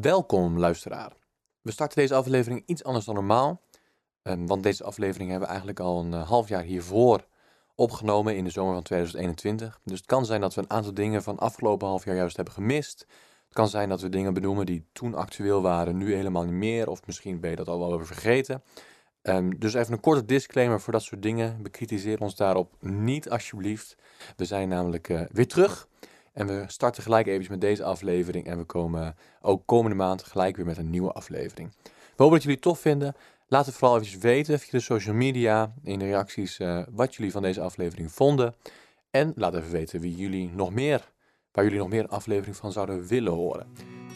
Welkom luisteraar. We starten deze aflevering iets anders dan normaal. ehm, want deze aflevering hebben we eigenlijk al een eh, half jaar hiervoor opgenomen in de zomer van 2021. Dus het kan zijn dat we een aantal dingen van afgelopen half jaar juist hebben gemist. Het kan zijn dat we dingen benoemen die toen actueel waren, nu helemaal niet meer. Of misschien ben je dat al wel weer vergeten. Ehm, dus even een korte disclaimer voor dat soort dingen. Bekritiseer ons daarop niet alsjeblieft. We zijn namelijk eh, weer terug. En we starten gelijk even met deze aflevering. En we komen ook komende maand gelijk weer met een nieuwe aflevering. We hopen dat jullie het tof vinden. Laat het vooral even weten via de social media, in de reacties, eh, wat jullie van deze aflevering vonden. En laat even weten wie jullie nog meer, waar jullie nog meer een aflevering van zouden willen horen.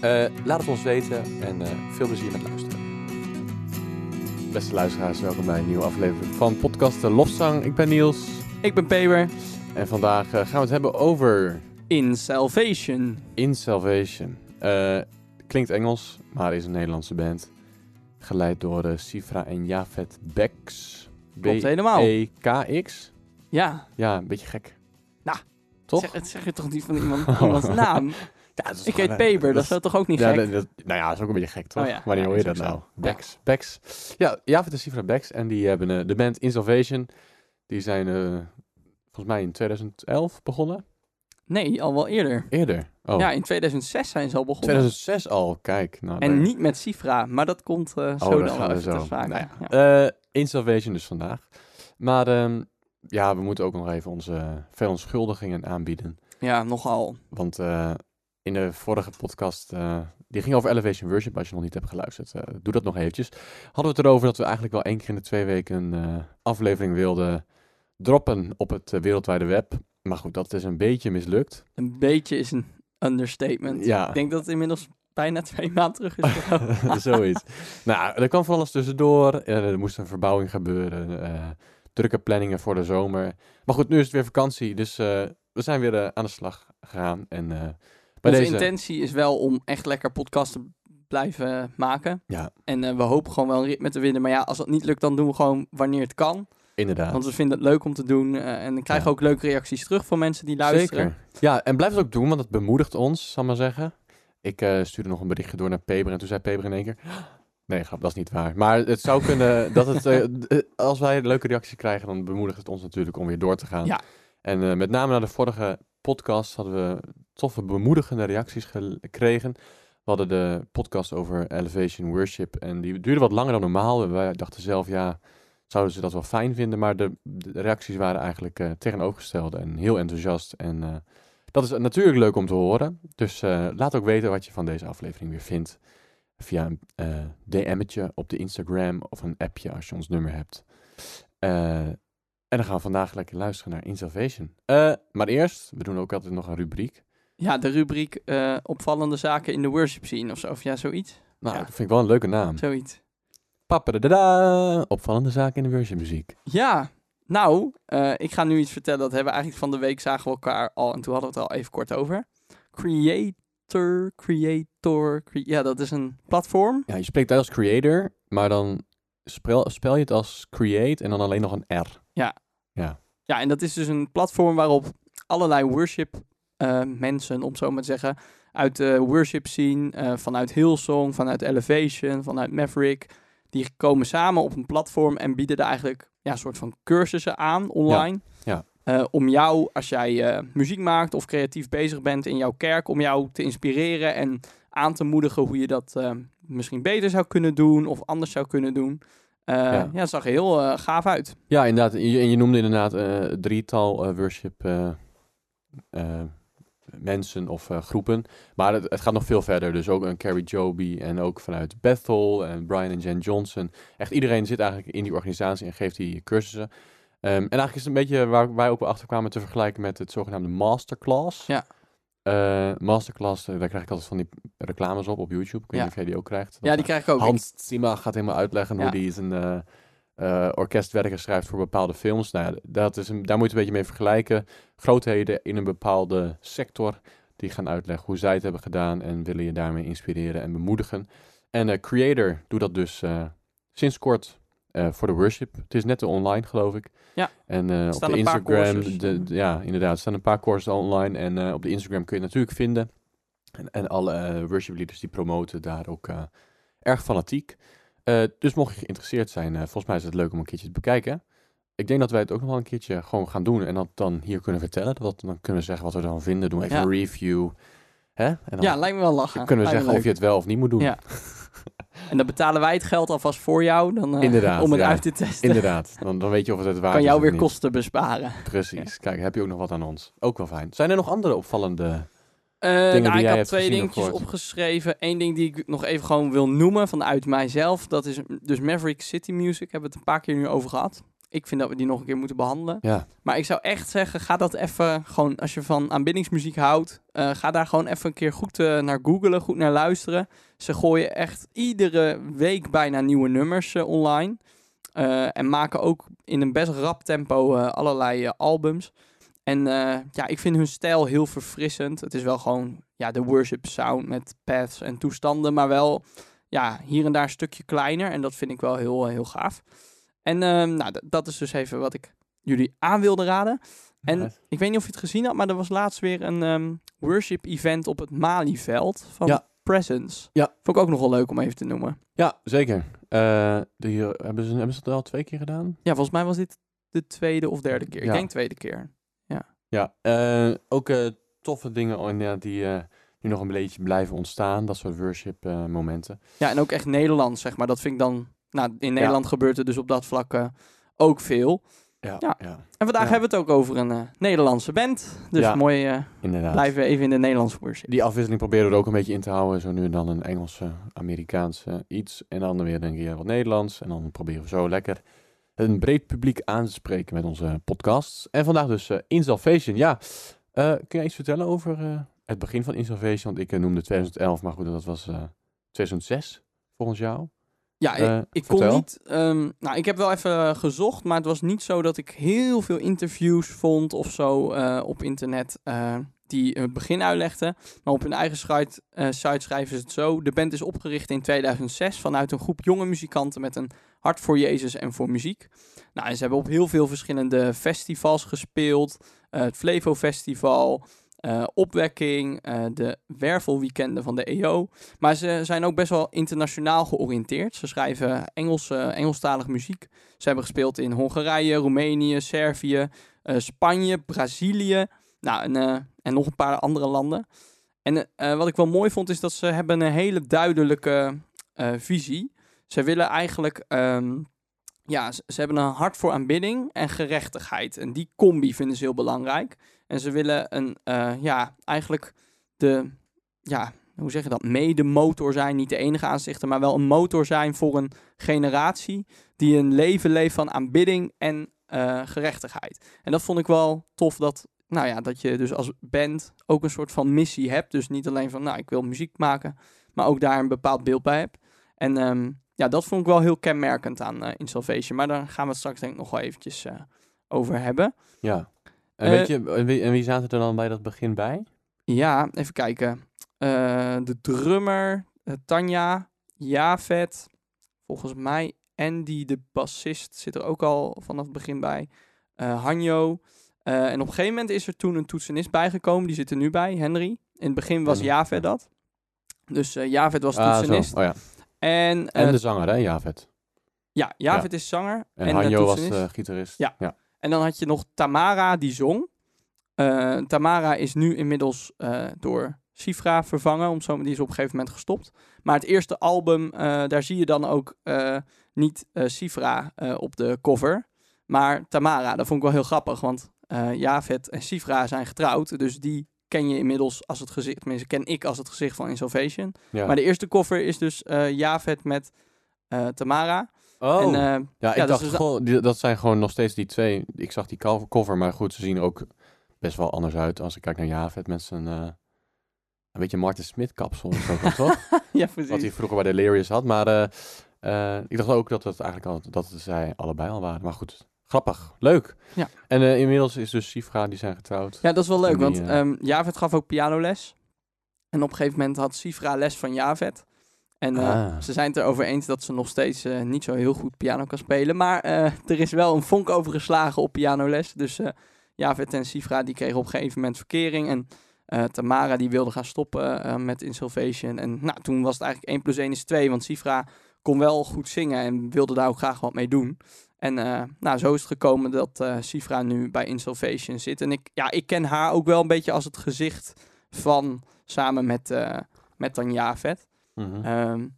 Eh, laat het ons weten en eh, veel plezier met luisteren. Beste luisteraars, welkom bij een nieuwe aflevering van podcast De Lofzang. Ik ben Niels Ik ben Peber. en vandaag gaan we het hebben over In Salvation. In Salvation. Eh, klinkt Engels, maar is een Nederlandse band. Geleid door eh, Sifra en Jafet Bex. Klopt helemaal. B-E-K-X. Ja, Ja, een beetje gek. Nou, Toch? zeg, het zeg je toch niet van iemand, iemands naam? Ja, Ik heet Peber, dat is dat toch ook niet ja, gek? dat- nou ja, dat is ook een beetje gek, toch? Oh ja, Wanneer hoor je dat nou? Bex. Bex. Ja, Jafet en Sifra Bex. En die hebben eh, de band In Salvation. Die zijn volgens mij in 2011 begonnen. Nee, al wel eerder. Eerder. Oh, Ja, in 2006 zijn ze al begonnen. 2006 al. Kijk. Nou, En niet met Sifra, maar dat komt eh, zo Oh, daar dan even zo. Nou Ja. Eh, dus vandaag. Maar ehm, ja, we moeten ook nog even onze verontschuldigingen aanbieden. Ja, nogal. Want eh, in de vorige podcast, die ging over Elevation Worship, als je nog niet hebt geluisterd, doe dat nog eventjes. Hadden we het erover dat we eigenlijk wel één keer in de twee weken een aflevering wilden droppen op het wereldwijde web. Maar goed, dat is een beetje mislukt. Een beetje is een understatement. Ja. Ik denk dat het inmiddels bijna twee maanden terug is. Zoiets. nou, er kwam van alles tussendoor. Eh, er moest een verbouwing gebeuren. eh, drukke planningen voor de zomer. Maar goed, nu is het weer vakantie. Dus eh, we zijn weer aan de slag gegaan. En bij Onze deze... intentie is wel om echt lekker podcast te blijven maken. Ja, En we hopen gewoon wel een ritme te winnen. Maar ja, als dat niet lukt, dan doen we gewoon wanneer het kan. Inderdaad. Want we vinden het leuk om te doen. eh, en dan krijgen we Ja. ook leuke reacties terug van mensen die luisteren. Zeker. Ja, en blijf het ook doen, want het bemoedigt ons, zal maar zeggen. Ik eh, stuurde nog een berichtje door naar Peber en toen zei Peber in één keer... Nee, grap, dat is niet waar. Maar het zou kunnen dat het... eh, als wij leuke reacties krijgen, dan bemoedigt het ons natuurlijk om weer door te gaan. Ja. En met name na de vorige podcast hadden we toffe, bemoedigende reacties ge- gekregen. We hadden de podcast over Elevation Worship en die duurde wat langer dan normaal. En wij dachten zelf, ja, zouden ze dat wel fijn vinden? Maar de, de reacties waren eigenlijk eh, tegenovergesteld en heel enthousiast. En eh, dat is natuurlijk leuk om te horen. Dus eh, laat ook weten wat je van deze aflevering weer vindt. Via een DM'tje op de Instagram of een appje als je ons nummer hebt. En dan gaan we vandaag lekker luisteren naar In Salvation. Eh, maar eerst, we doen ook altijd nog een rubriek. Ja, de rubriek opvallende zaken in de worship scene of zo. Of ja, zoiets. Nou, Ja. dat vind ik wel een leuke naam. Zoiets. Papadadada, opvallende zaken in de worshipmuziek. Ja, nou, eh, ik ga nu iets vertellen. Dat hebben we eigenlijk van de week zagen we elkaar al. En toen hadden we het al even kort over. Creator, creator, cre- ja, dat is een platform. Ja, je spreekt uit als creator, maar dan spel, spel je het als create en dan alleen nog een R. Ja, en dat is dus een platform waarop allerlei worship eh, mensen, om zo maar te zeggen, uit de worship scene, eh, vanuit Hillsong, vanuit Elevation, vanuit Maverick, die komen samen op een platform en bieden er eigenlijk ja, een soort van cursussen aan online. ja. Eh, om jou, als jij eh, muziek maakt of creatief bezig bent in jouw kerk, om jou te inspireren en aan te moedigen hoe je dat eh, misschien beter zou kunnen doen of anders zou kunnen doen. Ja. ja. dat zag er heel gaaf uit. Ja, inderdaad. En je, en je noemde inderdaad drietal worship mensen of eh, groepen. Maar het, het gaat nog veel verder. Dus ook een Carrie Joby en ook vanuit Bethel en Brian en Jen Johnson. Echt iedereen zit eigenlijk in die organisatie en geeft die cursussen. Ehm, en eigenlijk is het een beetje waar wij ook achter kwamen te vergelijken met het zogenaamde masterclass. Ja. Eh, masterclass, eh, daar krijg ik altijd van die reclames op op YouTube. Ik weet Ja. niet of jij die ook krijgt. Ja, die krijg ik ook. Hans Zimmer gaat helemaal uitleggen hoe die zijn eh eh, orkestwerken schrijft voor bepaalde films. Nou dat is een, daar moet je een beetje mee vergelijken. Grootheden in een bepaalde sector die gaan uitleggen hoe zij het hebben gedaan en willen je daarmee inspireren en bemoedigen. En eh, Creator doet dat dus eh, sinds kort eh, voor de worship. Het is net online, geloof ik. Ja. En op de Instagram, courses. de, de- ja, inderdaad, er staan een paar courses online. En op de Instagram kun je het natuurlijk vinden. En, en alle worship leaders die promoten daar ook erg fanatiek. Eh, dus mocht je geïnteresseerd zijn, eh, volgens mij is het leuk om een keertje te bekijken. Ik denk dat wij het ook nog wel een keertje gewoon gaan doen en dat dan hier kunnen vertellen. Dat, dan kunnen we zeggen wat we ervan vinden. Doen even Ja. een review. Hè? En dan Ja, lijkt me wel lachen. kunnen we Lijkt zeggen of je het wel of niet moet doen. Ja. En dan betalen wij het geld alvast voor jou dan, eh, Inderdaad, om het ja. uit te testen. Inderdaad, dan, dan weet je of het het waard Kan is jou of weer kosten besparen. Precies. Kijk, heb je ook nog wat aan ons. Ook wel fijn. Zijn er nog andere opvallende... Eh, nou, ik had hebt twee dingetjes opgeschreven. Eén ding die ik nog even gewoon wil noemen vanuit mijzelf. Dat is dus Maverick City Music. Hebben we het een paar keer nu over gehad. Ik vind dat we die nog een keer moeten behandelen. Ja, Maar ik zou echt zeggen, ga dat even gewoon, als je van aanbiddingsmuziek houdt, eh, ga daar gewoon even een keer goed eh, naar googelen, goed naar luisteren. Ze gooien echt iedere week bijna nieuwe nummers online. En maken ook in een best rap tempo allerlei albums. En eh, ja, ik vind hun stijl heel verfrissend. Het is wel gewoon ja, de worship sound met paths en toestanden, maar wel ja, hier en daar een stukje kleiner. En dat vind ik wel heel, heel gaaf. En ehm, nou, dat is dus even wat ik jullie aan wilde raden. En Nice. ik weet niet of je het gezien had, maar er was laatst weer een ehm, worship event op het Malieveld van Ja. Presence. Ja. Vond ik ook nog wel leuk om even te noemen. ja zeker. Eh, die, hebben, ze, hebben ze dat al twee keer gedaan? Ja, volgens mij was dit de tweede of derde keer. Ja. Ik denk tweede keer. Ja, eh, ook eh, toffe dingen oh, die eh, nu nog een beetje blijven ontstaan. Dat soort worship momenten. Ja, en ook echt Nederlands, zeg maar. Dat vind ik dan... Nou, in Nederland gebeurt er dus op dat vlak ook veel. Ja, Ja. ja. En vandaag Ja. hebben we het ook over een Nederlandse band. Dus mooi, inderdaad. blijven we even in de Nederlandse worship. Die afwisseling proberen we er ook een beetje in te houden. Zo nu en dan een Engelse, Amerikaanse iets. En dan weer een keer wat Nederlands. En dan proberen we zo lekker een breed publiek aan te spreken met onze podcasts. En vandaag dus eh In Salvation. Ja, eh, kun je iets vertellen over eh, het begin van In Salvation? Want ik noemde 2011, maar goed, dat was eh 2006 volgens jou. Ja, ik, ik kon niet. ehm, nou, ik heb wel even gezocht, maar het was niet zo dat ik heel veel interviews vond of zo op internet die het begin uitlegden. Maar op hun eigen site, eh, site schrijven ze het zo: De band is opgericht in 2006 vanuit een groep jonge muzikanten met een hart voor Jezus en voor muziek. Nou, ze hebben op heel veel verschillende festivals gespeeld: Eh, het Flevo Festival. eh, opwekking, eh, de wervelweekenden van de EO. Maar ze zijn ook best wel internationaal georiënteerd. Ze schrijven Engelse, Engelstalige muziek. Ze hebben gespeeld in Hongarije, Roemenië, Servië, eh, Spanje, Brazilië. Nou, en, eh, en nog een paar andere landen. En eh, wat ik wel mooi vond, is dat ze hebben een hele duidelijke eh, visie. Ze willen eigenlijk... ehm, ja, ze, hebben een hart voor aanbidding en gerechtigheid. En die combi vinden ze heel belangrijk. En ze willen een, ja, eigenlijk de, ja, hoe zeg je dat, mede-motor zijn. Niet de enige aanzichten, maar wel een motor zijn voor een generatie die een leven leeft van aanbidding en gerechtigheid. En dat vond ik wel tof dat, nou ja, dat je dus als band ook een soort van missie hebt. Dus niet alleen van, nou, ik wil muziek maken, maar ook daar een bepaald beeld bij hebt. En ehm, ja, dat vond ik wel heel kenmerkend aan eh In Salvation. Maar daar gaan we het straks denk ik nog wel eventjes eh, over hebben. Ja. En, Eh, weet je, en wie, en wie zaten er dan bij dat begin bij? Ja, even kijken. Eh, de drummer, eh, Tanja, Javet, volgens mij Andy, de bassist, zit er ook al vanaf het begin bij. Eh, Hanjo. Eh, en op een gegeven moment is er toen een toetsenist bijgekomen. Die zit er nu bij, Henry. In het begin was Javet ja. dat. Dus eh Javet was Ah, zo. toetsenist. Oh, ja. en eh, En de zanger, hè, Javet. ja, Javet is zanger. En, de Hanjo was eh, gitarist. Ja. ja. En dan had je nog Tamara, die zong. Eh, Tamara is nu inmiddels eh, door Sifra vervangen, om zo, die is op een gegeven moment gestopt. Maar het eerste album, eh, daar zie je dan ook eh, niet eh, Sifra eh, op de cover, maar Tamara. Dat vond ik wel heel grappig, want Javet en Sifra zijn getrouwd, dus die ken je inmiddels als het gezicht, tenminste ken ik als het gezicht van In Salvation. Ja. Maar de eerste cover is dus Javet met eh, Tamara. oh, En, ja, ik dus dacht dus- die- dat zijn gewoon nog steeds die twee. Ik zag die cover- cover, maar goed, ze zien er ook best wel anders uit als ik kijk naar Javet met zijn, een beetje Martin Smith kapsel of zo, toch? ja, Wat hij precies. vroeger bij Delirious had, maar ik dacht ook dat het eigenlijk al, dat zij allebei al waren. Maar goed, grappig, leuk. Ja. En eh, inmiddels is dus Sifra, die zijn getrouwd. Ja, dat is wel leuk, die, want eh, ehm Javet gaf ook pianoles. En op een gegeven moment had Sifra les van Javet. En eh, Ah. ze zijn het erover eens dat ze nog steeds niet zo heel goed piano kan spelen. Maar er is wel een vonk over geslagen op pianoles. Dus Javet en Sifra die kregen op een gegeven moment verkering. En Tamara die wilde gaan stoppen met In Salvation. En nou, toen was het eigenlijk 1 plus 1 is 2. Want Sifra kon wel goed zingen en wilde daar ook graag wat mee doen. En eh, nou, zo is het gekomen dat eh Sifra nu bij In Salvation zit. En ik, ja, ik ken haar ook wel een beetje als het gezicht van samen met, eh met dan Javet. Mhm. Ehm,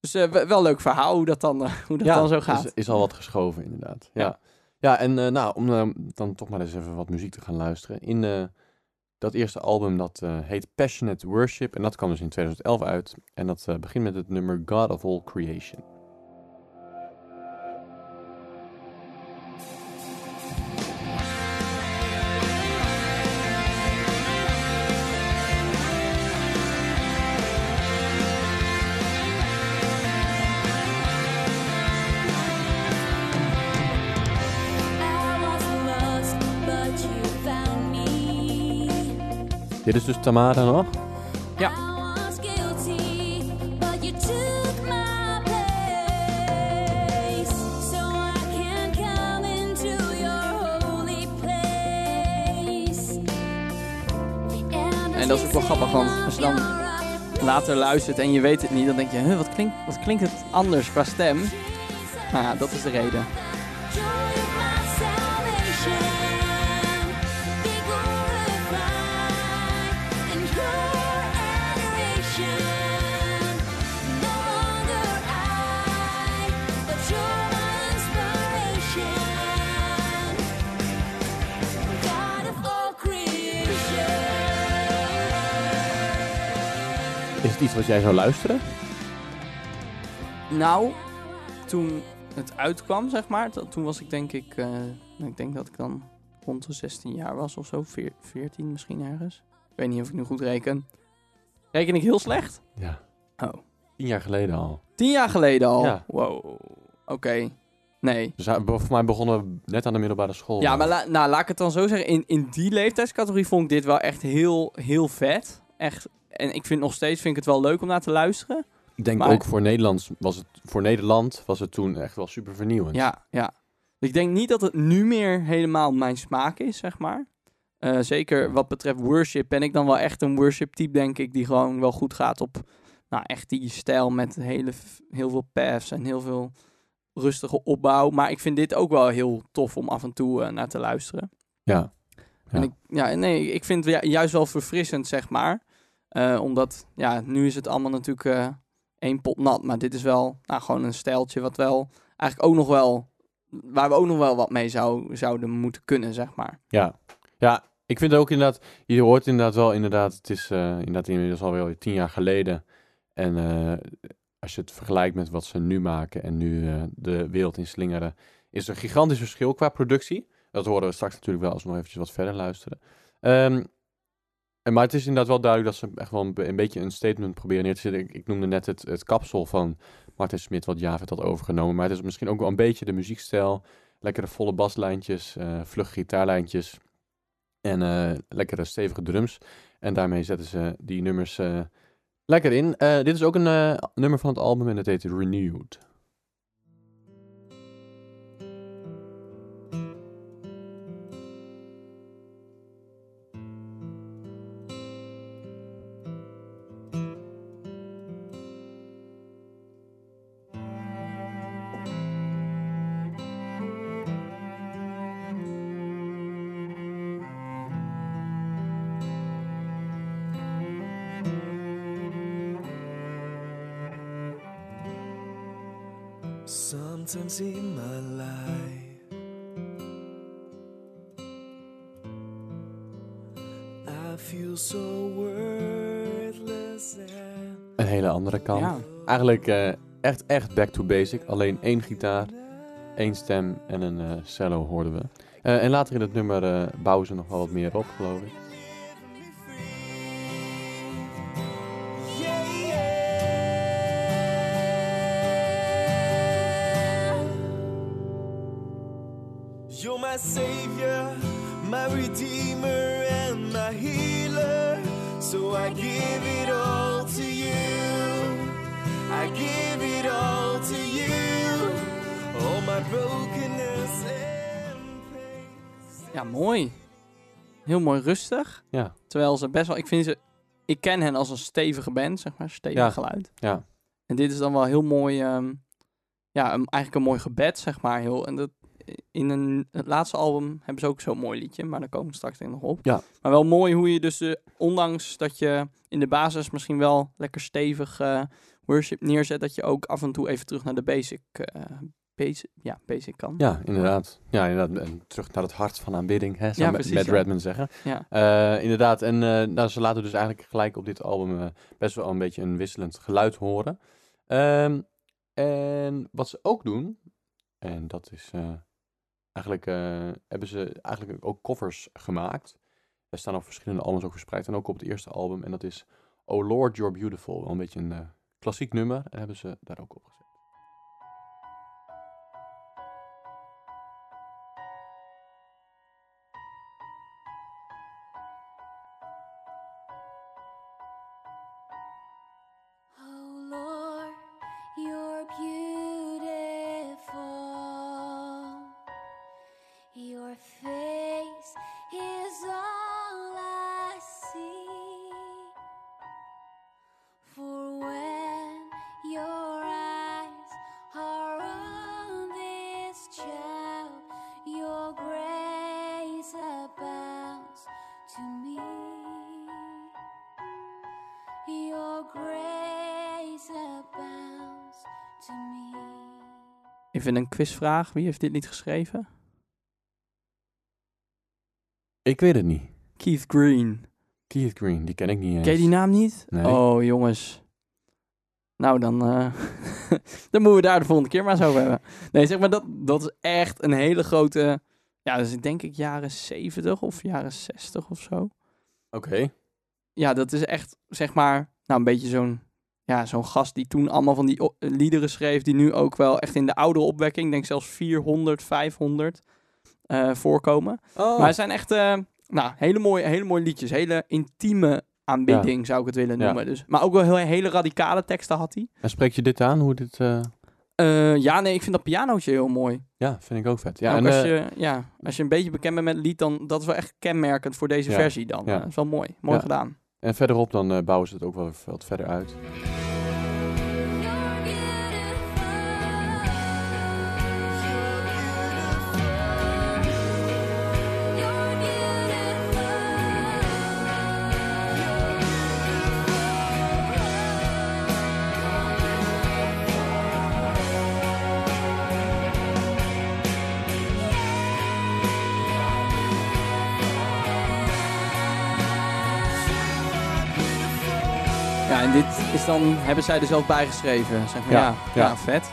dus eh, wel leuk verhaal hoe dat dan, hoe dat ja, dan zo gaat. Is, is al wat geschoven, inderdaad. Ja, Ja. ja. en nou, om dan toch maar eens even wat muziek te gaan luisteren. In dat eerste album, dat heet Passionate Worship. En dat kwam dus in 2011 uit. En dat begint met het nummer God of All Creation. Dit is dus Tamara nog. Ja. En dat is ook wel grappig, want als je dan later luistert en je weet het niet, dan denk je, huh, wat, klinkt, wat klinkt het anders qua stem? Nou ja, dat is de reden. Het iets wat jij zou luisteren? Nou, toen het uitkwam, zeg maar, toen was ik denk ik, eh, nou, ik denk dat ik dan rond de 16 jaar was of zo, veer- 14 misschien ergens. Ik weet niet of ik nu goed reken. Reken ik heel slecht? Ja. Oh. Tien jaar geleden al. Tien jaar geleden al? Ja. Wow. Oké. Nee. Dus voor mij begonnen we net aan de middelbare school. Ja, maar la- nou, laat ik het dan zo zeggen. In, in die leeftijdscategorie vond ik dit wel echt heel, heel vet. Echt. En ik vind nog steeds vind ik het wel leuk om naar te luisteren. Ik denk maar- ook voor, Nederlands was het, voor Nederland was het toen echt wel super vernieuwend. Ja, ja. Ik denk niet dat het nu meer helemaal mijn smaak is, zeg maar. Eh, zeker wat betreft worship ben ik dan wel echt een worship type, denk ik, die gewoon wel goed gaat op nou, echt die stijl met hele, heel veel paths en heel veel rustige opbouw. Maar ik vind dit ook wel heel tof om af en toe eh, naar te luisteren. Ja. En ik, ja, nee, ik vind het ju- juist wel verfrissend, zeg maar. Eh, omdat, ja, nu is het allemaal natuurlijk eh, één pot nat. Maar dit is wel nou, gewoon een stijltje wat wel eigenlijk ook nog wel... Waar we ook nog wel wat mee zou, zouden moeten kunnen, zeg maar. Ja. ja, ik vind ook inderdaad, je hoort inderdaad wel inderdaad, het is eh, inderdaad inmiddels alweer tien jaar geleden. En als je het vergelijkt met wat ze nu maken en nu de wereld in slingeren, is er een gigantisch verschil qua productie. Dat horen we straks natuurlijk wel als we nog eventjes wat verder luisteren. Ehm, en, maar het is inderdaad wel duidelijk dat ze echt wel een, be- een beetje een statement proberen neer te zetten. Ik, ik noemde net het, het kapsel van Martin Smit, wat Javed had overgenomen. Maar het is misschien ook wel een beetje de muziekstijl. Lekkere volle baslijntjes, eh vlugge gitaarlijntjes en eh, lekkere stevige drums. En daarmee zetten ze die nummers eh, lekker in. Dit is ook een nummer van het album en dat heet Renewed. Sometimes in my life, I feel so worthless and Een hele andere kant. Ja. Eigenlijk eh, echt, echt back to basic. Alleen één gitaar, één stem en een eh, cello hoorden we. Eh, en later in het nummer eh, bouwen ze nog wel wat meer op, geloof ik. Ja. Terwijl ze best wel, ik vind ze, ik ken hen als een stevige band, zeg maar, stevig Ja. geluid. Ja. En dit is dan wel heel mooi, ehm, ja, een, eigenlijk een mooi gebed, zeg maar. Heel, en dat, in een, het laatste album hebben ze ook zo'n mooi liedje, maar daar komen we straks nog op. Ja. Maar wel mooi hoe je dus, ondanks dat je in de basis misschien wel lekker stevig worship neerzet, dat je ook af en toe even terug naar de basic, eh, basic, ja, basic kan. Ja, inderdaad. Ja, inderdaad. En terug naar het hart van aanbidding, hè, zou Ja, ja. Redman zeggen. Ja. Eh, inderdaad. En eh, nou, ze laten dus eigenlijk gelijk op dit album eh, best wel een beetje een wisselend geluid horen. Ehm, en wat ze ook doen, en dat is eigenlijk, hebben ze eigenlijk ook covers gemaakt. Er staan op verschillende albums ook verspreid en ook op het eerste album. En dat is Oh Lord, You're Beautiful. Wel een beetje een klassiek nummer. En hebben ze daar ook op gezet. Even een quizvraag, wie heeft dit lied geschreven? Ik weet het niet. Keith Green. Keith Green, die ken ik niet eens. Ken je die naam niet? Nee. Oh, jongens. Nou, dan, eh, dan moeten we daar de volgende keer maar eens over hebben. Nee, zeg maar, dat, dat is echt een hele grote... Ja, dat is denk ik jaren 70 of jaren 60 of zo. Oké. Ja, dat is echt, zeg maar, nou, een beetje zo'n... Ja, zo'n gast die toen allemaal van die o- liederen schreef... die nu ook wel echt in de oudere opwekking... denk zelfs 400, 500 eh, voorkomen. Oh. Maar het zijn echt eh, nou, hele, mooie, hele mooie liedjes. Hele intieme aanbidding zou ik het willen Ja. noemen. Dus, maar ook wel heel, hele radicale teksten had hij. En spreek je dit aan, hoe dit... eh, Eh, ja, nee, ik vind dat pianootje heel mooi. Ja, vind ik ook vet. Ja, Ook en, als, eh, je, ja, als je een beetje bekend bent met het lied, dan dat is wel echt kenmerkend voor deze Ja. versie dan. Ja. Eh, dat is wel mooi. Mooi Ja. gedaan. En verderop dan eh, bouwen ze het ook wel wat verder uit. Dan, hebben zij er zelf bijgeschreven. Zeg maar. Ja, ja, ja. ja. vet.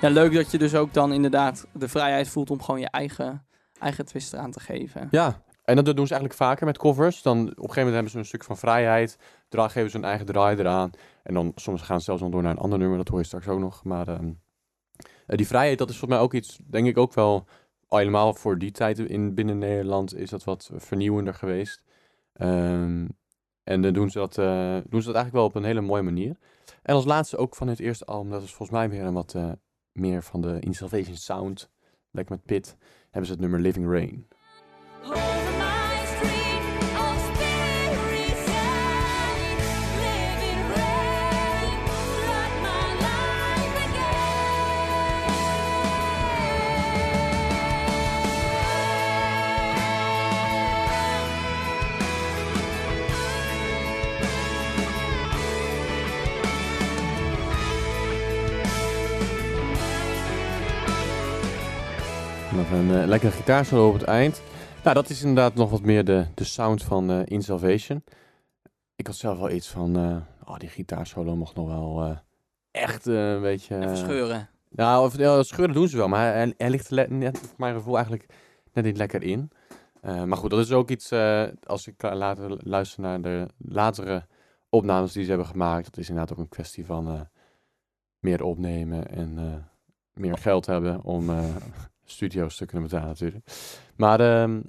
Ja, leuk dat je dus ook dan inderdaad de vrijheid voelt om gewoon je eigen, eigen twist eraan te geven. Ja, en dat doen ze eigenlijk vaker met covers. Dan op een gegeven moment hebben ze een stuk van vrijheid. Dra geven ze een eigen draai eraan. En dan soms gaan ze zelfs nog door naar een ander nummer. Dat hoor je straks ook nog. Maar ehm, eh, die vrijheid, dat is voor mij ook iets, denk ik ook wel, al helemaal voor die tijd in binnen Nederland is dat wat vernieuwender geweest. Ehm, en dan doen ze, dat, eh, doen ze dat eigenlijk wel op een hele mooie manier. En als laatste ook van het eerste album, dat is volgens mij weer een wat eh, meer van de In Salvation Sound. Lekker met Pit, hebben ze het nummer Living Rain. Nog een eh, lekkere gitaarsolo op het eind. Nou, dat is inderdaad nog wat meer de, de sound van eh In Salvation. Ik had zelf wel iets van, eh, oh, die gitaarsolo mocht nog wel echt een beetje... Even scheuren. Nou, of, ja, scheuren doen ze wel, maar hij, hij ligt net, voor mijn gevoel eigenlijk net niet lekker in. Maar goed, dat is ook iets, als ik la- later luister naar de latere opnames die ze hebben gemaakt, dat is inderdaad ook een kwestie van meer opnemen en meer geld hebben om studio's te kunnen betalen natuurlijk. Maar ehm,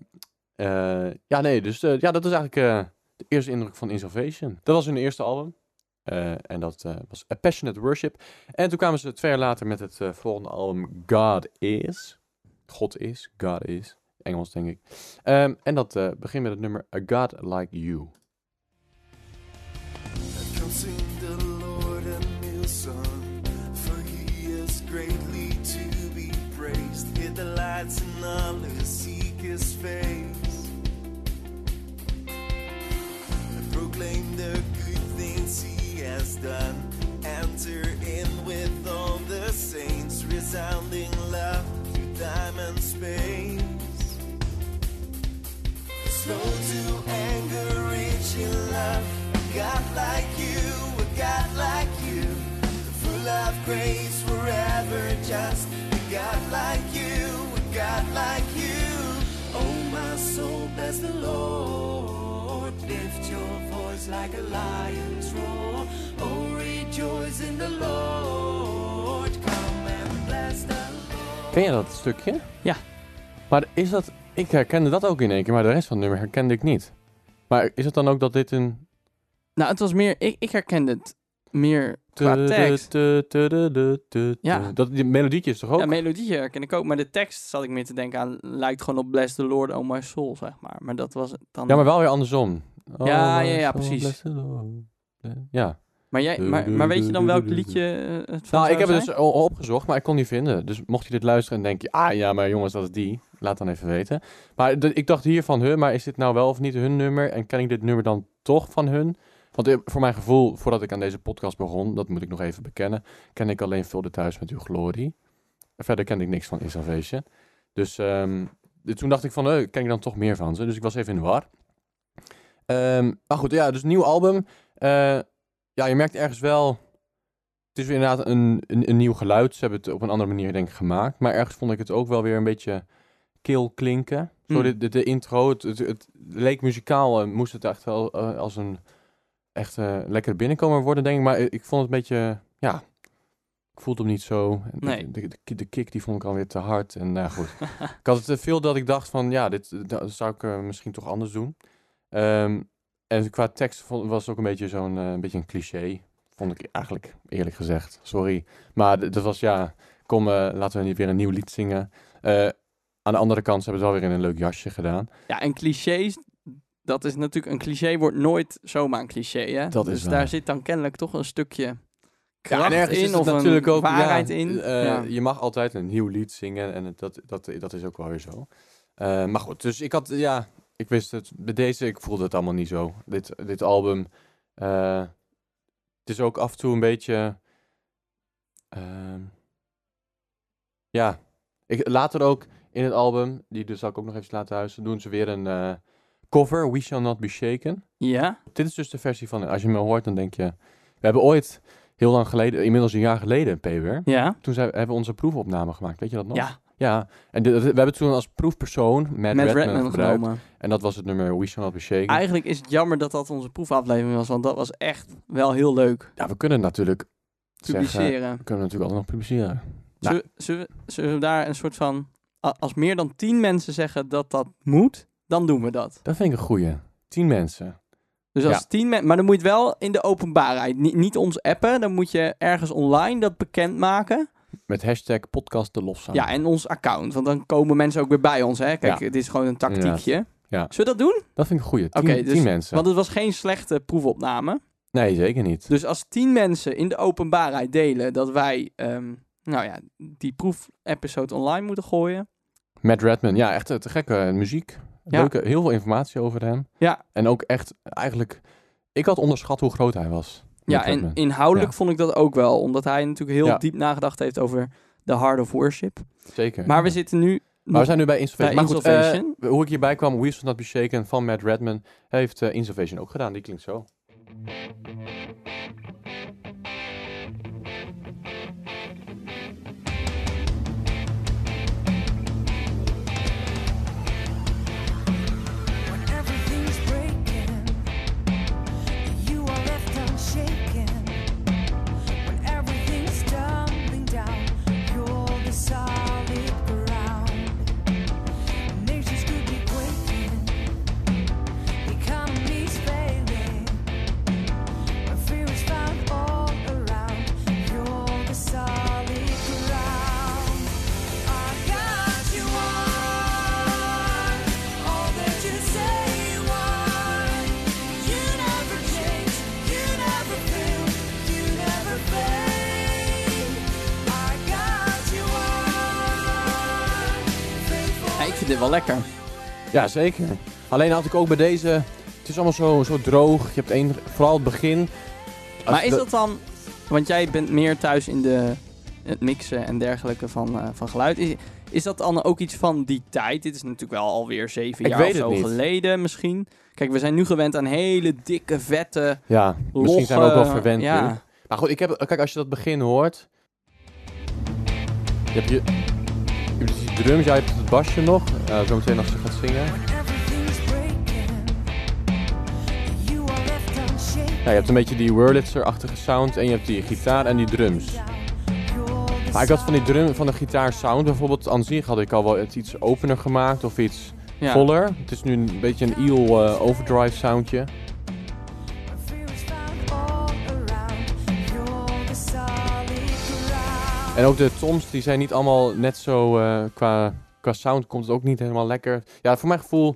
eh, ja, nee, dus eh, ja, dat is eigenlijk eh, de eerste indruk van In Salvation. Dat was hun eerste album. En dat was A Passionate Worship. En toen kwamen ze twee jaar later met het volgende album God Is. God is, God is. Engels, denk ik. Ehm, en dat begint met het nummer A God Like You. All who seek his face. And proclaim the good things he has done. Enter in with all the saints, resounding love through time and space. Slow to anger, rich in love. A God like you, a God like you. Full of grace, forever just. A God like you, God like you. Oh, my soul, bless the Lord. Lift your voice like a lion's roar. Oh, rejoice in the Lord. Come and bless the Lord. Ken je dat stukje? Ja. Maar is dat... Ik herkende dat ook in één keer, maar de rest van het nummer herkende ik niet. Maar is het dan ook dat dit een... Nou, het was meer... Ik, ik herkende het meer qua tekst. Ja. Dat, die melodietje is toch ook? Ja, melodietje herken ik ook. Maar de tekst zat ik meer te denken aan... Lijkt gewoon op Bless the Lord, oh my soul, zeg maar. Maar dat was dan... Ja, maar wel weer andersom. Oh, Ja, ja, ja, precies. Ja. Maar, jij, maar, maar weet je dan welk liedje eh, het van Nou, ik heb het dus o- opgezocht, maar ik kon niet vinden. Dus mocht je dit luisteren en denk je, ah ja, maar jongens, dat is die. Laat dan even weten. Maar ik dacht hier van hun, maar is dit nou wel of niet hun nummer? En ken ik dit nummer dan toch van hun? Want eh, voor mijn gevoel, voordat ik aan deze podcast begon, dat moet ik nog even bekennen, ken ik alleen Vulde Thuis met uw glorie. Verder kende ik niks van In Salvation. Dus ehm, toen dacht ik van, eh, ken ik dan toch meer van ze? Dus ik was even in de war. Ehm, maar goed, ja, dus nieuw album. Eh, ja, je merkt ergens wel... Het is weer inderdaad een, een, een nieuw geluid. Ze hebben het op een andere manier denk ik gemaakt. Maar ergens vond ik het ook wel weer een beetje kil klinken. Zo Hmm. de, de, de intro, het, het, het leek muzikaal, eh, moest het echt wel als een echt eh, lekker binnenkomer worden, denk ik. Maar ik vond het een beetje, ja, ik voelde hem niet zo. Nee. De, de, de kick die vond ik alweer te hard. En nou goed, ik had het te veel dat ik dacht van, ja, dit dat zou ik eh, misschien toch anders doen. Ehm, en qua tekst vond, was het ook een beetje zo'n eh, een beetje een cliché. Vond ik eigenlijk, eerlijk gezegd. Sorry. Maar dat was, ja, kom, eh, laten we niet weer een nieuw lied zingen. Eh, aan de andere kant ze hebben het wel weer in een leuk jasje gedaan. Ja, en clichés, dat is natuurlijk... Een cliché wordt nooit zomaar een cliché, hè? Dat dus daar zit dan kennelijk toch een stukje kracht in of natuurlijk een ook, waarheid ja, in. eh, ja. Je mag altijd een nieuw lied zingen en dat, dat, dat is ook wel weer zo. Eh, maar goed, dus ik had, ja, ik wist het. Bij deze, ik voelde het allemaal niet zo. Dit, dit album, eh, het is ook af en toe een beetje, ehm, ja, ik, later ook in het album, die dus zal ik ook nog even laten huizen, doen ze weer een cover, We Shall Not Be Shaken. ja, Dit is dus de versie van, als je me hoort, dan denk je, we hebben ooit, heel lang geleden, inmiddels een jaar geleden, Pwer, ja, toen zijn, hebben we onze proefopname gemaakt. Weet je dat nog? ja. Ja, en dit- we hebben toen als proefpersoon Matt, Met Redman, Redman gebruikt. genomen. En dat was het nummer We Shall Not Be Shaken. Eigenlijk is het jammer dat dat onze proefaflevering was, want dat was echt wel heel leuk. Ja, we kunnen natuurlijk zeggen, Publiceren. we kunnen natuurlijk altijd nog publiceren. Zullen, zullen, we- zullen we daar een soort van... Als meer dan tien mensen zeggen dat dat moet, dan doen we dat. Dat vind ik een goeie. Tien mensen. Dus als Ja. tien mensen... Maar dan moet je het wel in de openbaarheid. Niet, niet ons appen, dan moet je ergens online dat bekendmaken. Met hashtag podcast de. Ja, en ons account. Want dan komen mensen ook weer bij ons, hè. Kijk, Ja. het is gewoon een tactiekje. Ja. Zullen we dat doen? Dat vind ik een goeie. Tien, Oké, dus- tien mensen. Want het was geen slechte proefopname. Nee, zeker niet. Dus als tien mensen in de openbaarheid delen dat wij... ehm, nou ja, die proefepisode online moeten gooien. Matt Redman, ja, echt eh, te gekke eh, muziek. Ja. Leuke, heel veel informatie over hem. Ja. En ook echt, eigenlijk, ik had onderschat hoe groot hij was. Ja, en inhoudelijk Ja. vond ik dat ook wel. Omdat hij natuurlijk heel Ja. diep nagedacht heeft over de Heart of Worship. Zeker. Maar we zitten nu... Maar we zijn nu bij Insolvation. Bij maar goed, Insolvation. eh, hoe ik hierbij kwam, We Shall Not Be Shaken van Matt Redman, heeft eh Insolvation ook gedaan. Die klinkt zo. Dit wel lekker. Ja, zeker. Alleen had ik ook bij deze... Het is allemaal zo, zo droog. Je hebt één... Vooral het begin. Maar is dat dan... Want jij bent meer thuis in de, het mixen en dergelijke van, eh, van geluid. Is, is dat dan ook iets van die tijd? Dit is natuurlijk wel alweer zeven Ik jaar of zo niet. geleden misschien. Kijk, we zijn nu gewend aan hele dikke, vette, Ja, misschien zijn we ook wel verwend ja. nu. Maar goed, ik heb, kijk, als je dat begin hoort. Je hebt je, drums, jij hebt het basje nog. Uh, zometeen als je gaat zingen. Ja, je hebt een beetje die Wurlitzer-achtige sound. En je hebt die gitaar en die drums. Maar ik had van die drum, van de gitaar sound bijvoorbeeld aan zich had ik al wel het iets opener gemaakt of iets Ja. voller. Het is nu een beetje een eel eh, overdrive soundje. En ook de toms, die zijn niet allemaal net zo eh, qua, qua sound komt het ook niet helemaal lekker. Ja, voor mijn gevoel,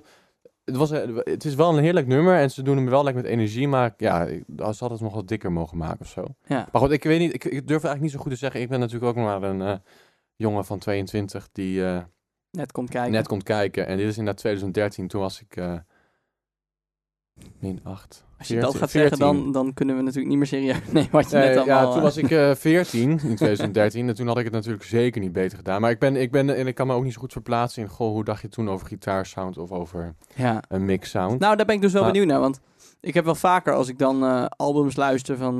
het, was, eh, het is wel een heerlijk nummer en ze doen hem wel lekker met energie, maar ja, ik- ze hadden het nog wat dikker mogen maken of zo. Ja. Maar goed, ik weet niet, ik, ik durf eigenlijk niet zo goed te zeggen. Ik ben natuurlijk ook nog maar een eh, jongen van 22 die Net komt kijken. net komt kijken. En dit is inderdaad 2013, toen was ik min 8. Als je dat gaat zeggen, dan, dan kunnen we natuurlijk niet meer serieus nemen wat je net allemaal... ja, toen eh, was ik eh 14 in 2013 en toen had ik het natuurlijk zeker niet beter gedaan. Maar ik ben, ik ben en ik kan me ook niet zo goed verplaatsen in, goh, hoe dacht je toen over gitaarsound of over ja. een mix sound? Nou, daar ben ik dus wel Maar- benieuwd naar. Want ik heb wel vaker als ik dan eh, albums luister van...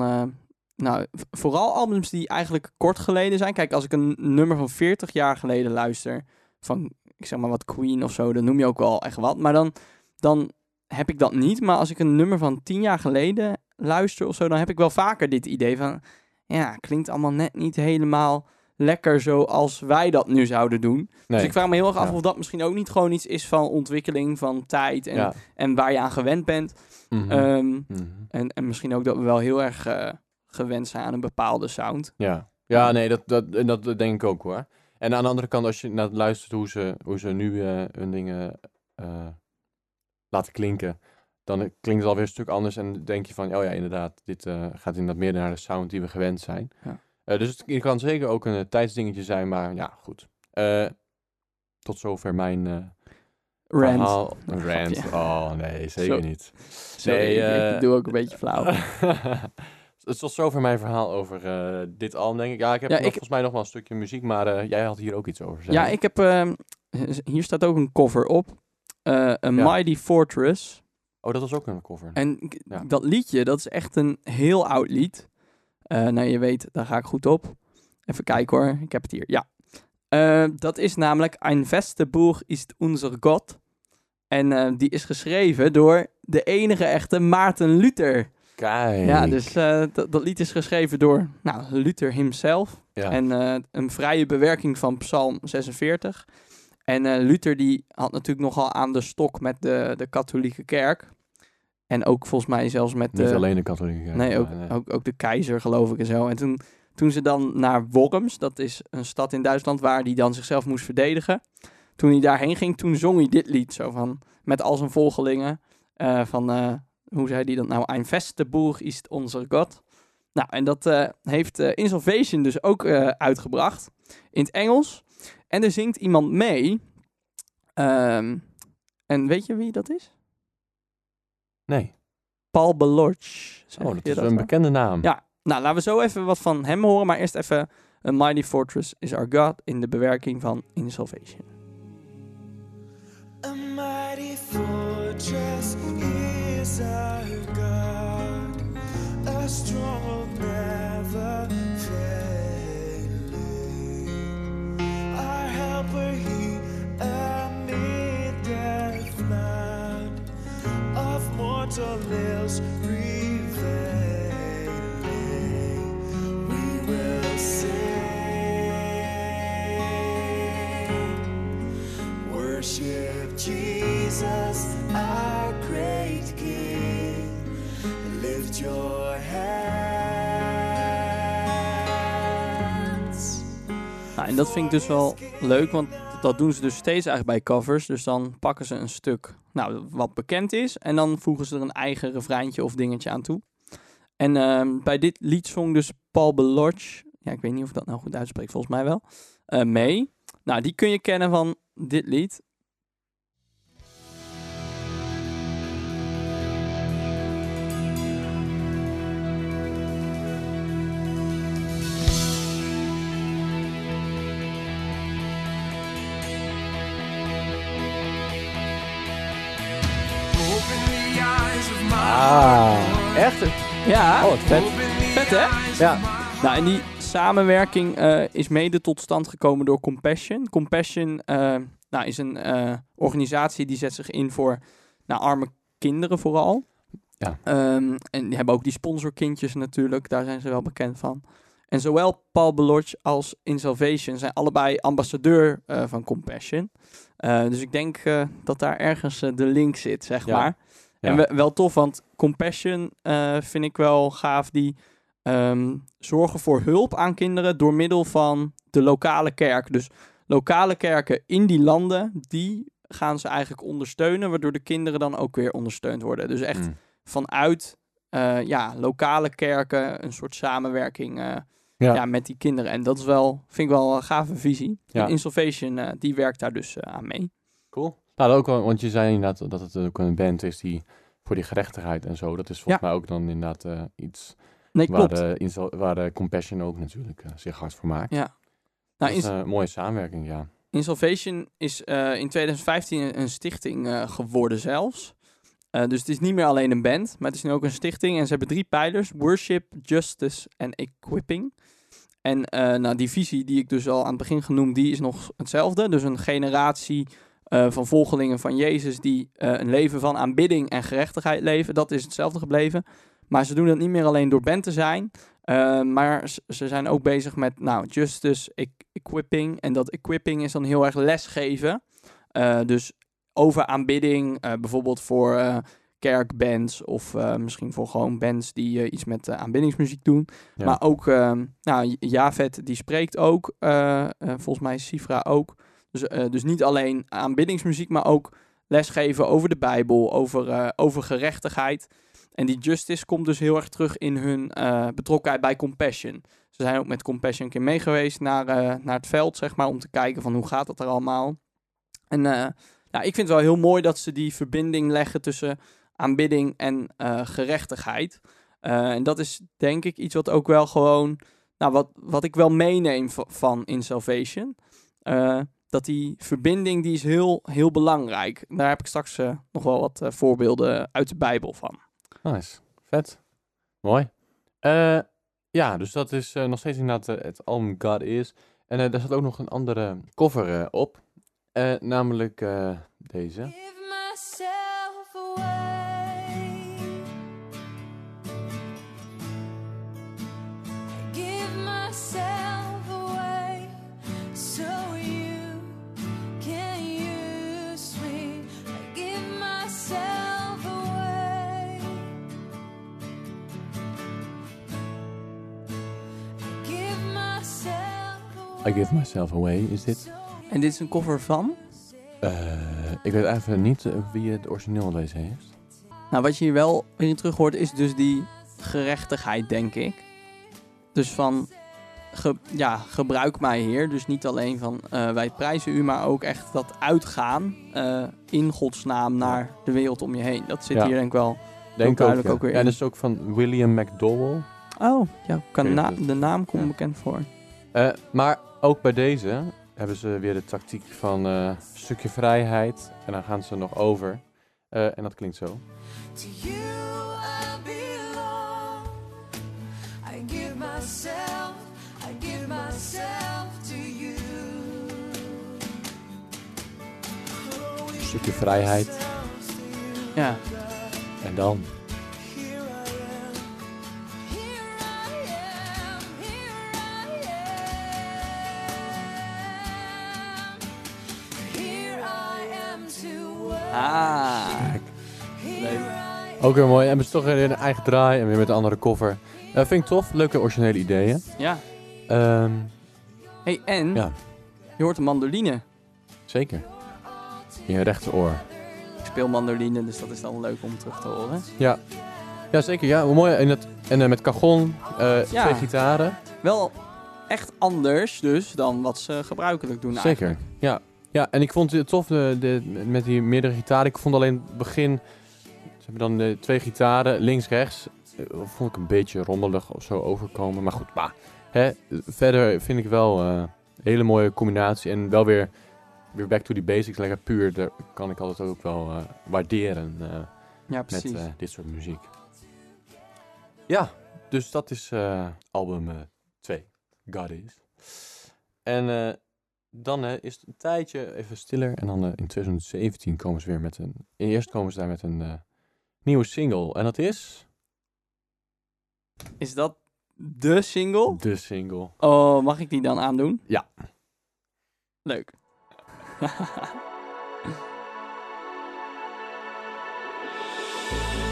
nou, vooral albums die eigenlijk kort geleden zijn. Kijk, als ik een nummer van 40 jaar geleden luister... Van, ik zeg maar wat Queen of zo, dan noem je ook wel echt wat. Maar dan, dan heb ik dat niet. Maar als ik een nummer van 10 jaar geleden luister of zo... dan heb ik wel vaker dit idee van... Ja, klinkt allemaal net niet helemaal lekker zoals wij dat nu zouden doen. nee. Dus ik vraag me heel erg af Ja. of dat misschien ook niet gewoon iets is van ontwikkeling van tijd en, ja. en waar je aan gewend bent. Mhm. Ehm, Mhm. en, en misschien ook dat we wel heel erg eh, gewend zijn aan een bepaalde sound. Ja, ja nee, dat, dat, dat denk ik ook hoor. En aan de andere kant, als je naar luistert hoe ze, hoe ze nu eh, hun dingen eh, laten klinken, dan klinkt het alweer een stuk anders. En denk je van, oh ja, inderdaad, dit eh, gaat inderdaad meer naar de sound die we gewend zijn. Ja. Eh, dus het kan zeker ook een eh, tijdsdingetje zijn, maar ja, goed. Tot zover mijn Grapje. rant. Oh nee, zeker Zo. niet. Sorry, Nee, ik- ik doe ook een beetje flauw. Het is tot zover mijn verhaal over dit album, denk ik. Ja, ik heb Ja, nog, ik- volgens mij nog wel een stukje muziek, maar jij had hier ook iets over. zei ja, ik heb... ehm, hier staat ook een cover op. Eh A Ja. Mighty Fortress. Oh, dat was ook een cover. En Ja. dat liedje, dat is echt een heel oud lied. Eh nou, je weet, daar ga ik goed op. Even kijken hoor, ik heb het hier. Ja. Eh, dat is namelijk Ein feste Buch ist unser Gott. En die is geschreven door de enige echte Maarten Luther. Kijk. Ja, dus dat, dat lied is geschreven door nou, Luther himself. Ja. En een vrije bewerking van Psalm 46. En eh, Luther die had natuurlijk nogal aan de stok met de, de katholieke kerk. En ook volgens mij zelfs met Niet de... alleen de katholieke. kerk, Nee, ook, nee. Ook, ook de keizer geloof ik en zo. En toen, toen ze dan naar Worms, dat is een stad in Duitsland waar hij dan zichzelf moest verdedigen. Toen hij daarheen ging, toen zong hij dit lied zo van, met al zijn volgelingen. eh, van, eh, hoe zei hij dat nou? Ein feste Burg ist unser Gott. Nou, en dat eh, heeft eh Insolvation dus ook eh, uitgebracht in het Engels. En er zingt iemand mee. Ehm, en weet je wie dat is? Nee. Paul Belorch. Oh, dat is een wel? bekende naam. Ja, nou laten we zo even wat van hem horen. Maar eerst even A Mighty Fortress is Our God in de bewerking van In Salvation. A mighty fortress is our God, a stronghold never failing. He amid of mortal ills. We will sing. Worship Jesus, our great King. Lift your hands. En dat vind ik dus wel leuk, want dat doen ze dus steeds eigenlijk bij covers. Dus dan pakken ze een stuk nou, wat bekend is en dan voegen ze er een eigen refreintje of dingetje aan toe. En ehm, bij dit lied zong dus Paul Belorch, ja ik weet niet of ik dat nou goed uitspreek, volgens mij wel, eh, mee. Nou, die kun je kennen van dit lied. Ja, Oh, wat vet. vet hè? Ja. Nou, en die samenwerking eh, is mede tot stand gekomen door Compassion. Compassion eh, nou, is een eh, organisatie die zet zich in voor nou, arme kinderen vooral. Ja. Ehm, en die hebben ook die sponsorkindjes natuurlijk, daar zijn ze wel bekend van. En zowel Paul Belodge als In Salvation zijn allebei ambassadeur van Compassion. Dus ik denk dat daar ergens de link zit, zeg Ja. maar. Ja. En we- wel tof, want Compassion eh, vind ik wel gaaf. Die ehm, zorgen voor hulp aan kinderen door middel van de lokale kerk. Dus lokale kerken in die landen, die gaan ze eigenlijk ondersteunen, waardoor de kinderen dan ook weer ondersteund worden. Dus echt Mm. vanuit eh, ja, lokale kerken een soort samenwerking eh, ja. Ja. met die kinderen. En dat is wel, vind ik wel een gave visie. Ja. En Insolvation, eh, die werkt daar dus aan mee. Cool. Nou, ook wel, want je zei inderdaad dat het ook een band is die voor die gerechtigheid en zo. Dat is volgens mij ook dan inderdaad eh, iets Nee, waar, klopt. de, waar de Compassion ook natuurlijk eh, zich hard voor maakt. Ja. Nou, dat is Ins- een mooie samenwerking, ja. Insolvation is eh, in 2015 een- stichting geworden zelfs. Dus het is niet meer alleen een band, maar het is nu ook een stichting. En ze hebben drie pijlers: worship, justice en equipping. En nou, die visie die ik dus al aan het begin genoemd, die is nog hetzelfde. Dus een generatie eh, van volgelingen van Jezus die eh, een leven van aanbidding en gerechtigheid leven. Dat is hetzelfde gebleven. Maar ze doen dat niet meer alleen door band te zijn. eh, maar ze zijn ook bezig met nou, justice, e- equipping. En dat equipping is dan heel erg lesgeven. Dus over aanbidding, bijvoorbeeld voor kerkbands of misschien voor gewoon bands die iets met aanbiddingsmuziek doen. Ja. Maar ook, nou, Javet die spreekt ook, volgens mij Sifra ook. Dus, eh, dus niet alleen aanbiddingsmuziek, maar ook lesgeven over de Bijbel, over, eh, over gerechtigheid. En die justice komt dus heel erg terug in hun eh, betrokkenheid bij Compassion. Ze zijn ook met Compassion een keer mee geweest naar, naar het veld, zeg maar, om te kijken van hoe gaat het er allemaal. En eh, nou, ik vind het wel heel mooi dat ze die verbinding leggen tussen aanbidding en gerechtigheid. En dat is denk ik iets wat ook wel gewoon, nou, wat, wat ik wel meeneem va- van in Salvation. Dat die verbinding, die is heel, heel belangrijk. Daar heb ik straks eh, nog wel wat eh, voorbeelden uit de Bijbel van. Nice. Vet. Mooi. Eh, ja, dus dat is eh, nog steeds inderdaad het album God Is. En daar staat ook nog een andere cover op. Eh, namelijk eh, deze. I Give Myself Away is dit. En dit is een cover van? Eh, ik weet even niet eh, wie het origineel deze heeft. Nou, wat je hier wel in terug hoort, is dus die gerechtigheid, denk ik. Dus van, ge- ja, gebruik mij Heer. Dus niet alleen van, eh, wij prijzen u, maar ook echt dat uitgaan in Gods naam naar de wereld om je heen. Dat zit Ja. hier denk ik wel. Denk ook, duidelijk ja. ook weer Ja, in. dat is ook van William McDowell. Oh, ja, kan na- de naam komt bekend voor. Maar ook bij deze hebben ze weer de tactiek van eh, stukje vrijheid. En dan gaan ze nog over. Eh, en dat klinkt zo. To you I belong. I give myself, I give myself to you. Een stukje vrijheid. Ja, En dan. Ah, leuk. Ook weer mooi. En we toch weer een eigen draai. En weer met een andere cover. Eh, vind ik tof. Leuke originele ideeën. ja. Ehm, hey, en Ja. je hoort een mandoline. zeker. In je rechteroor. Ik speel mandoline, dus dat is dan leuk om terug te horen. Ja. Ja, zeker. Ja, mooi. En, het, en eh, met cajon. eh, Ja. Twee gitaren. Wel echt anders dus dan wat ze gebruikelijk doen Zeker. eigenlijk. Ja. Ja, en ik vond het tof de, de, met die meerdere gitaren. Ik vond alleen het begin... Ze hebben dan de twee gitaren, links, rechts. eh, vond ik een beetje rommelig of zo overkomen. Maar goed, maar, hè, verder vind ik wel eh, een hele mooie combinatie. En wel weer, weer back to the basics. Lekker puur. Daar kan ik altijd ook wel eh, waarderen eh, Ja, met precies. eh, dit soort muziek. Ja, dus dat is eh, album 2, God Is. En eh, dan is het een tijdje even stiller. En dan eh, in 2017 komen ze weer met een... Eerst komen ze daar met een eh, nieuwe single. En dat is Is dat de single? de single. Oh, mag ik die dan aandoen? Ja. Leuk.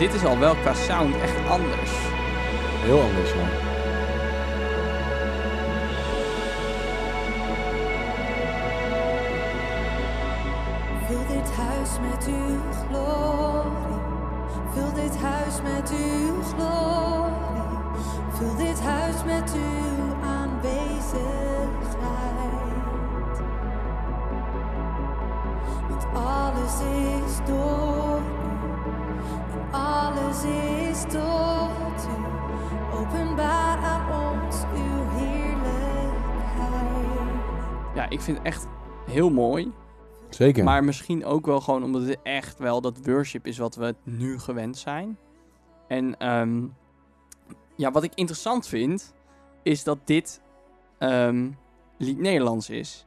Dit is al wel qua sound echt anders. Heel anders, ja. Vul dit huis met uw glorie. Vul dit huis met uw glorie. Vul dit huis met uw aanwezigheid. Want alles is door Ja, ik vind het echt heel mooi. Zeker. Maar misschien ook wel gewoon omdat het echt wel dat worship is wat we nu gewend zijn. En ehm, ja, wat ik interessant vind, is dat dit ehm, lied Nederlands is.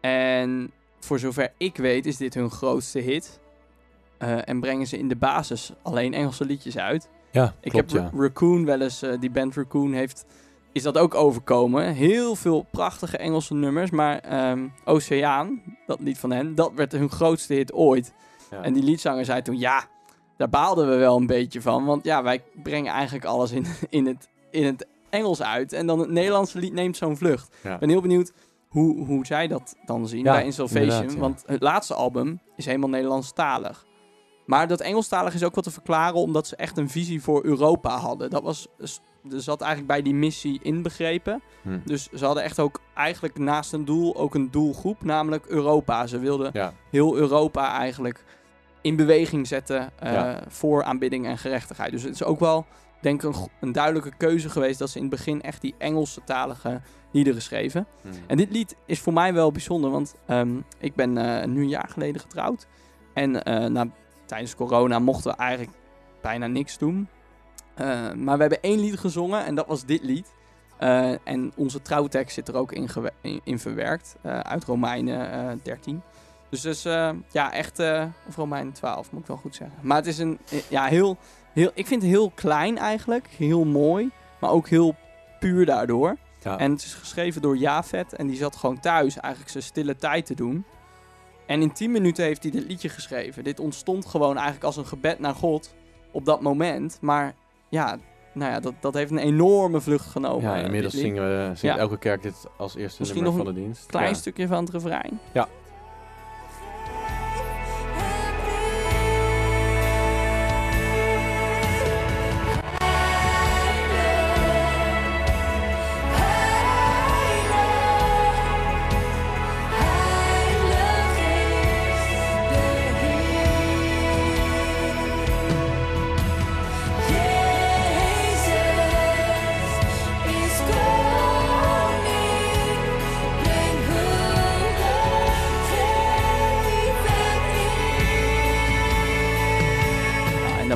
En voor zover ik weet, is dit hun grootste hit. Eh, en brengen ze in de basis alleen Engelse liedjes uit. ja, Ik klopt, heb ja. Ra- Raccoon wel eens, eh, die band Raccoon heeft, is dat ook overkomen. Heel veel prachtige Engelse nummers, maar ehm, Oceaan, dat lied van hen, dat werd hun grootste hit ooit. Ja. En die liedzanger zei toen, ja, daar baalden we wel een beetje van. Want ja, wij brengen eigenlijk alles in, in, het, in het Engels uit. En dan het Nederlandse lied neemt zo'n vlucht. Ja. Ik ben heel benieuwd hoe, hoe zij dat dan zien Ja, bij In Salvation. inderdaad, ja. Want het laatste album is helemaal Nederlandstalig. Maar dat Engelstalig is ook wat te verklaren, omdat ze echt een visie voor Europa hadden. Dat was, er zat eigenlijk bij die missie inbegrepen. Hm. Dus ze hadden echt ook eigenlijk naast een doel ook een doelgroep, namelijk Europa. Ze wilden Ja, heel Europa eigenlijk in beweging zetten eh, Ja. voor aanbidding en gerechtigheid. Dus het is ook wel, denk ik, een, een duidelijke keuze geweest dat ze in het begin echt die Engelse talige liederen schreven. hm. En dit lied is voor mij wel bijzonder, want ehm, ik ben eh, nu een jaar geleden getrouwd. En eh, na, tijdens corona mochten we eigenlijk bijna niks doen. Eh, maar we hebben één lied gezongen en dat was dit lied. Eh, en onze trouwtekst zit er ook in, gewe- in, in verwerkt, eh, uit Romeinen eh 13. Dus dus ja, echt, of Romeinen 12 moet ik wel goed zeggen. Maar het is een, ja, heel, heel, ik vind het heel klein eigenlijk, heel mooi, maar ook heel puur daardoor. ja. En het is geschreven door Jafet. En die zat gewoon thuis eigenlijk zijn stille tijd te doen. En in 10 minuten heeft hij dit liedje geschreven. Dit ontstond gewoon eigenlijk als een gebed naar God op dat moment. Maar ja, nou ja, dat, dat heeft een enorme vlucht genomen. ja, inmiddels zingen we, zingt Ja. elke kerk dit als eerste Misschien nummer nog van de dienst. Klein ja. stukje van het refrein. Is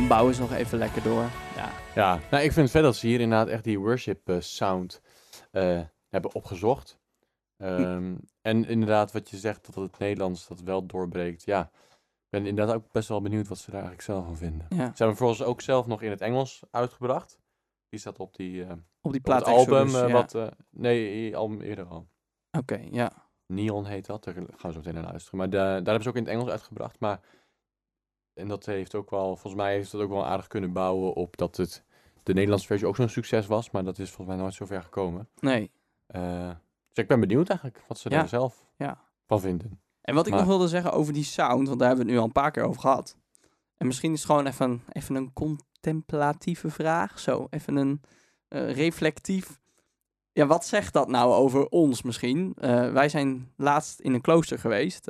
dan bouwen ze nog even lekker door. Ja, Ja, nou, ik vind het vet dat ze hier inderdaad echt die worship eh, sound eh, hebben opgezocht. Ehm, En inderdaad, wat je zegt, dat het Nederlands dat wel doorbreekt. Ja, ik ben inderdaad ook best wel benieuwd wat ze daar eigenlijk zelf van vinden. ja. Ze hebben hem volgens ook zelf nog in het Engels uitgebracht. Die staat op die eh, op die op plaat album. Exodus, ja. wat, nee, album eerder al. Oké, ja. Neon heet dat. Daar gaan we zo meteen naar luisteren. Maar da- daar hebben ze ook in het Engels uitgebracht. Maar en dat heeft ook wel, volgens mij heeft dat ook wel aardig kunnen bouwen op dat het de Nederlandse versie ook zo'n succes was. Maar dat is volgens mij nooit zo ver gekomen. Nee. Eh, dus ik ben benieuwd eigenlijk wat ze Ja. daar zelf Ja. van vinden. En wat ik Maar- nog wilde zeggen over die sound, want daar hebben we het nu al een paar keer over gehad. En misschien is het gewoon even, even een contemplatieve vraag. Zo, even een eh, reflectief. Ja, wat zegt dat nou over ons misschien? Eh, wij zijn laatst in een klooster geweest.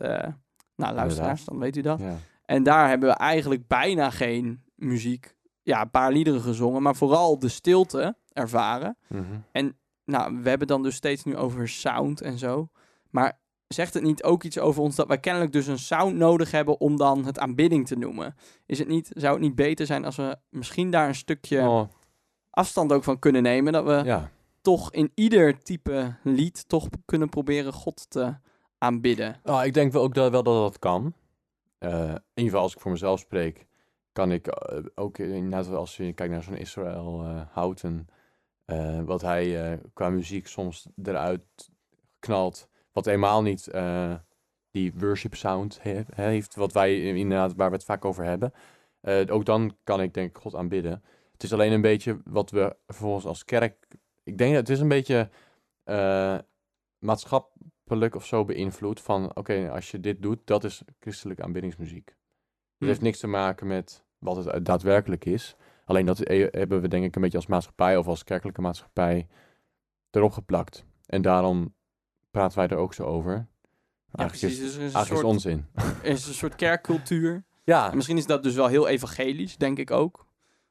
Nou, luisteraars, dan weet u dat. Ja. En daar hebben we eigenlijk bijna geen muziek, ja, een paar liederen gezongen, maar vooral de stilte ervaren. Mhm. Nou, we hebben dan dus steeds nu over sound en zo. Maar zegt het niet ook iets over ons dat wij kennelijk dus een sound nodig hebben om dan het aanbidding te noemen? Is het niet, zou het niet beter zijn als we misschien daar een stukje Oh, afstand ook van kunnen nemen? Dat we ja. toch in ieder type lied toch kunnen proberen God te aanbidden. Nou, ik denk wel ook dat, wel dat dat kan. Eh, in ieder geval als ik voor mezelf spreek, kan ik eh, ook inderdaad als je kijkt naar zo'n Israël eh, Houten, wat hij qua muziek soms eruit knalt, wat helemaal niet die worship sound he- heeft, wat wij inderdaad, waar we het vaak over hebben. Ook dan kan ik denk ik God aanbidden. Het is alleen een beetje wat we vervolgens als kerk, ik denk dat het is een beetje eh, maatschappelijk of zo beïnvloed van, oké, als je dit doet, dat is christelijke aanbiddingsmuziek. Het Hm. heeft niks te maken met wat het daadwerkelijk is. Alleen dat eh, hebben we denk ik een beetje als maatschappij of als kerkelijke maatschappij erop geplakt. En daarom praten wij er ook zo over. Ja, Eigenlijk is, precies. Dus is een, eigenlijk is soort, onzin. is een soort kerkcultuur. Ja, En misschien is dat dus wel heel evangelisch, denk ik ook.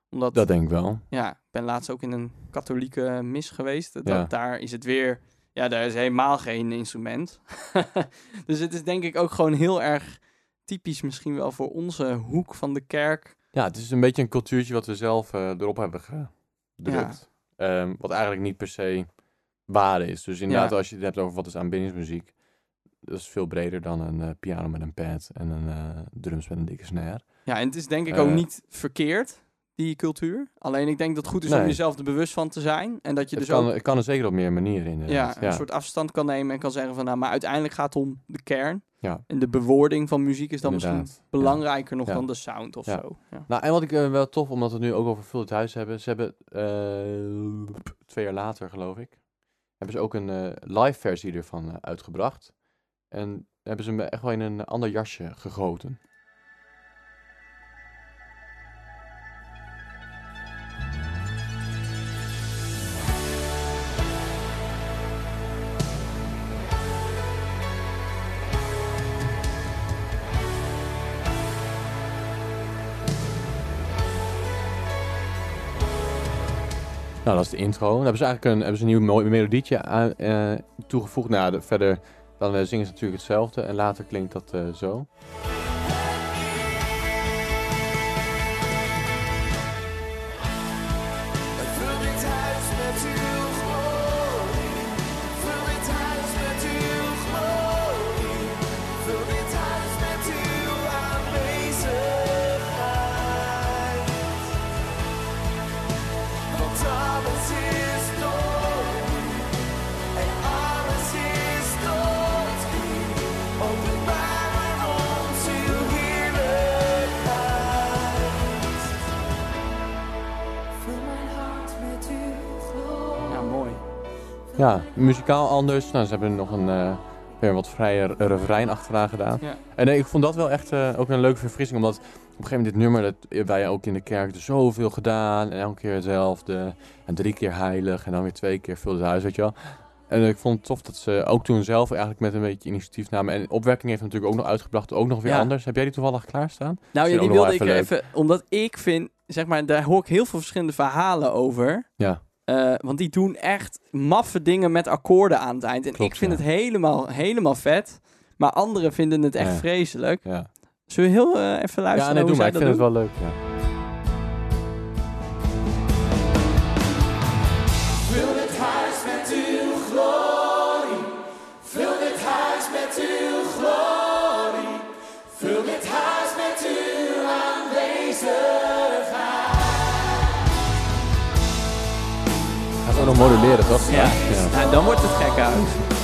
Omdat, dat denk ik wel. ja, ik ben laatst ook in een katholieke mis geweest. Dat, Ja. Daar is het weer, ja, daar is helemaal geen instrument. dus het is denk ik ook gewoon heel erg typisch misschien wel voor onze hoek van de kerk. Ja, het is een beetje een cultuurtje wat we zelf eh, erop hebben gedrukt. Ehm, wat eigenlijk niet per se waar is. Dus inderdaad, Ja. als je het hebt over wat is aanbiddingsmuziek, dat is veel breder dan een eh, piano met een pad en een eh, drums met een dikke snare. Ja, en het is denk ik ook niet verkeerd, die cultuur. Alleen ik denk dat het goed is om jezelf er bewust van te zijn. En dat je Het dus kan, ook het kan er zeker op meer manieren ja, inderdaad. een soort afstand kan nemen en kan zeggen van nou, maar uiteindelijk gaat het om de kern. Ja. En de bewoording van muziek is dan misschien ja. belangrijker nog Ja. dan de sound of Ja. zo. Ja. Nou, en wat ik eh, wel tof, omdat we het nu ook over Vul het Huis hebben. Ze hebben eh, twee jaar later, geloof ik, hebben ze ook een eh, live versie ervan uitgebracht. En hebben ze hem echt wel in een ander jasje gegoten. Nou, dat is de intro. Dan hebben ze eigenlijk een, hebben ze een nieuw mooi melodietje aan, eh, toegevoegd. Nou, de- verder dan eh, zingen ze natuurlijk hetzelfde. En later klinkt dat eh, zo. Ja, muzikaal anders. Nou, ze hebben nog een eh, weer wat vrijer refrein achteraan gedaan. Ja. En eh, ik vond dat wel echt eh, ook een leuke verfrissing. Omdat op een gegeven moment dit nummer, dat wij ook in de kerk er zoveel gedaan. En elke keer hetzelfde. En drie keer heilig. En dan weer twee keer vul het huis, weet je wel. En ik vond het tof dat ze ook toen zelf eigenlijk met een beetje initiatief namen. En opwekking heeft natuurlijk ook nog uitgebracht, ook nog weer Ja. anders. Heb jij die toevallig klaarstaan? Nou, ja, die wilde ik even even, omdat ik vind, zeg maar, daar hoor ik heel veel verschillende verhalen over. Ja. Eh, want die doen echt maffe dingen met akkoorden aan het eind. En Klopt, ik vind ja. het helemaal, helemaal vet. Maar anderen vinden het echt Ja. vreselijk. Ja, Zullen we heel eh, even luisteren ja nee, hoe doe maar. Ik dat vind het doen? wel leuk. Ja. Nog moduleren, toch? Ja. Nou, dan wordt het gek uit.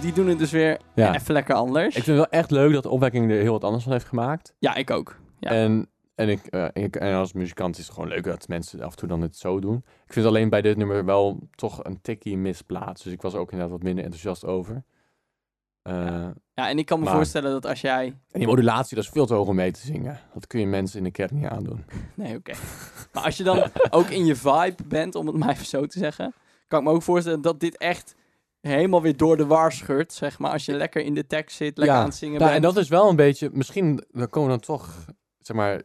Die doen het dus weer Ja. even lekker anders. Ik vind het wel echt leuk dat de opwekking er heel wat anders van heeft gemaakt. Ja, ik ook. Ja. En, en, ik, eh, ik, en als muzikant is het gewoon leuk dat mensen af en toe dan het zo doen. Ik vind alleen bij dit nummer wel toch een tikkie misplaatst. Dus ik was ook inderdaad wat minder enthousiast over. Eh, Ja, en ik kan me Maar- voorstellen dat als jij... En die modulatie, dat is veel te hoog om mee te zingen. Dat kun je mensen in de kerk niet aandoen. Nee, oké. maar als je dan ook in je vibe bent, om het maar even zo te zeggen... kan ik me ook voorstellen dat dit echt helemaal weer door de war scheurt, zeg maar. Als je lekker in de tekst zit, lekker Ja. aan het zingen Ja, bent. en dat is wel een beetje, misschien dan komen we dan toch, zeg maar,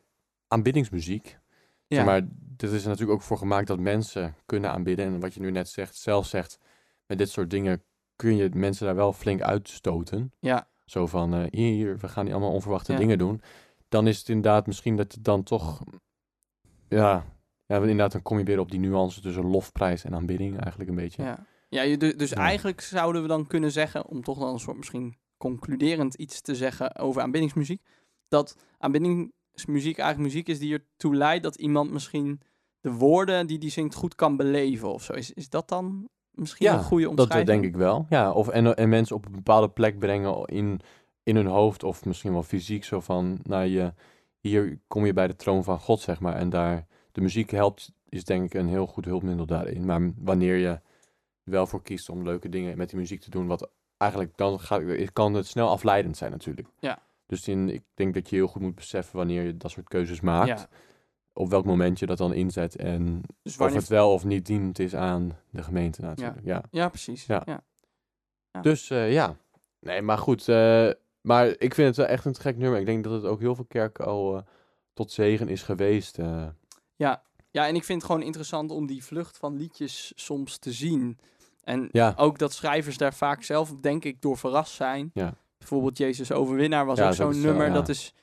aanbiddingsmuziek. ja. Zeg maar, dit is er natuurlijk ook voor gemaakt dat mensen kunnen aanbidden. En wat je nu net zegt, zelf zegt, met dit soort dingen kun je mensen daar wel flink uitstoten. ja, Zo van, eh, hier, we gaan die allemaal onverwachte Ja. dingen doen. Dan is het inderdaad misschien dat het dan toch, ja, ja, inderdaad, dan kom je weer op die nuance tussen lofprijs en aanbidding eigenlijk een beetje. ja. Ja dus Ja. eigenlijk zouden we dan kunnen zeggen, om toch dan een soort misschien concluderend iets te zeggen over aanbiddingsmuziek, dat aanbiddingsmuziek eigenlijk muziek is die ertoe leidt dat iemand misschien de woorden die die zingt goed kan beleven of zo. Is, is dat dan misschien Ja, een goede Dat omschrijving? eh, denk ik wel. Ja, of en, en mensen op een bepaalde plek brengen in, in hun hoofd of misschien wel fysiek. Zo van, nou je, hier kom je bij de troon van God, zeg maar. En daar, de muziek helpt, is denk ik een heel goed hulpmiddel daarin. Maar wanneer je wel voor kiest om leuke dingen met die muziek te doen, wat eigenlijk dan gaat, kan het snel afleidend zijn natuurlijk. Ja. Dus in, ik denk dat je heel goed moet beseffen wanneer je dat soort keuzes maakt. Ja. Op welk moment je dat dan inzet en Dus of het wel of niet dienend is aan de gemeente natuurlijk. ja. Ja, precies. Ja. Ja. Ja. Dus eh, ja, nee, maar goed. eh, maar ik vind het wel echt een gek nummer. Ik denk dat het ook heel veel kerken al eh, tot zegen is geweest. eh. Ja, en ik vind het gewoon interessant om die vlucht van liedjes soms te zien. En ja, ook dat schrijvers daar vaak zelf, denk ik, door verrast zijn. Ja. Bijvoorbeeld Jezus Overwinnaar was Ja, ook zo'n zo, nummer. Dat, is,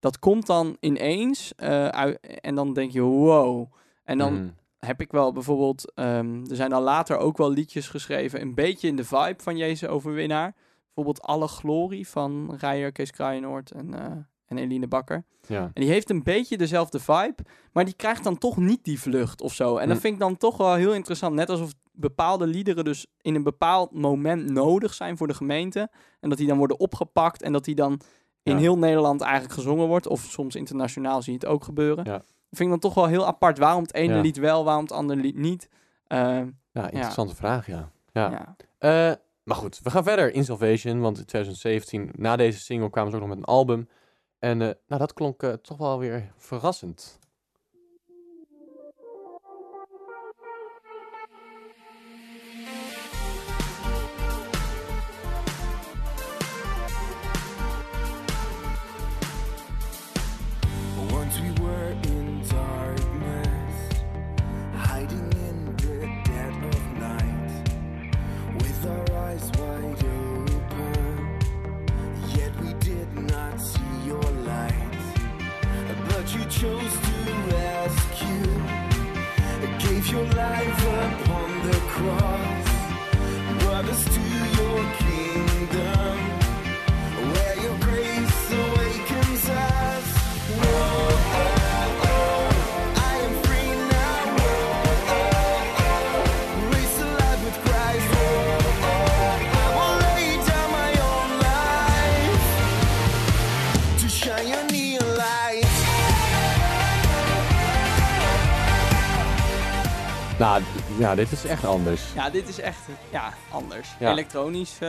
dat komt dan ineens eh, uit, en dan denk je, wow. En dan mhm, heb ik wel bijvoorbeeld, ehm, er zijn dan later ook wel liedjes geschreven, een beetje in de vibe van Jezus Overwinnaar. Bijvoorbeeld Alle Glorie van Rijer, Kees Kraaienoord en, eh, en Eline Bakker. ja. En die heeft een beetje dezelfde vibe, maar die krijgt dan toch niet die vlucht of zo. En dat vind ik dan toch wel heel interessant. Net alsof bepaalde liederen dus in een bepaald moment nodig zijn voor de gemeente. En dat die dan worden opgepakt en dat die dan in Ja. heel Nederland eigenlijk gezongen wordt. Of soms internationaal zie je het ook gebeuren. Ja. Dat vind ik dan toch wel heel apart. Waarom het ene Ja. lied wel, waarom het andere lied niet. Uh, ja, interessante vraag, ja. ja. ja. Eh, maar goed, we gaan verder in Salvation. Want in 2017, na deze single, kwamen ze ook nog met een album. En eh, nou, dat klonk eh, toch wel weer verrassend. Nou, dit is echt anders. ja, dit is echt ja, anders. Ja. Elektronisch. eh,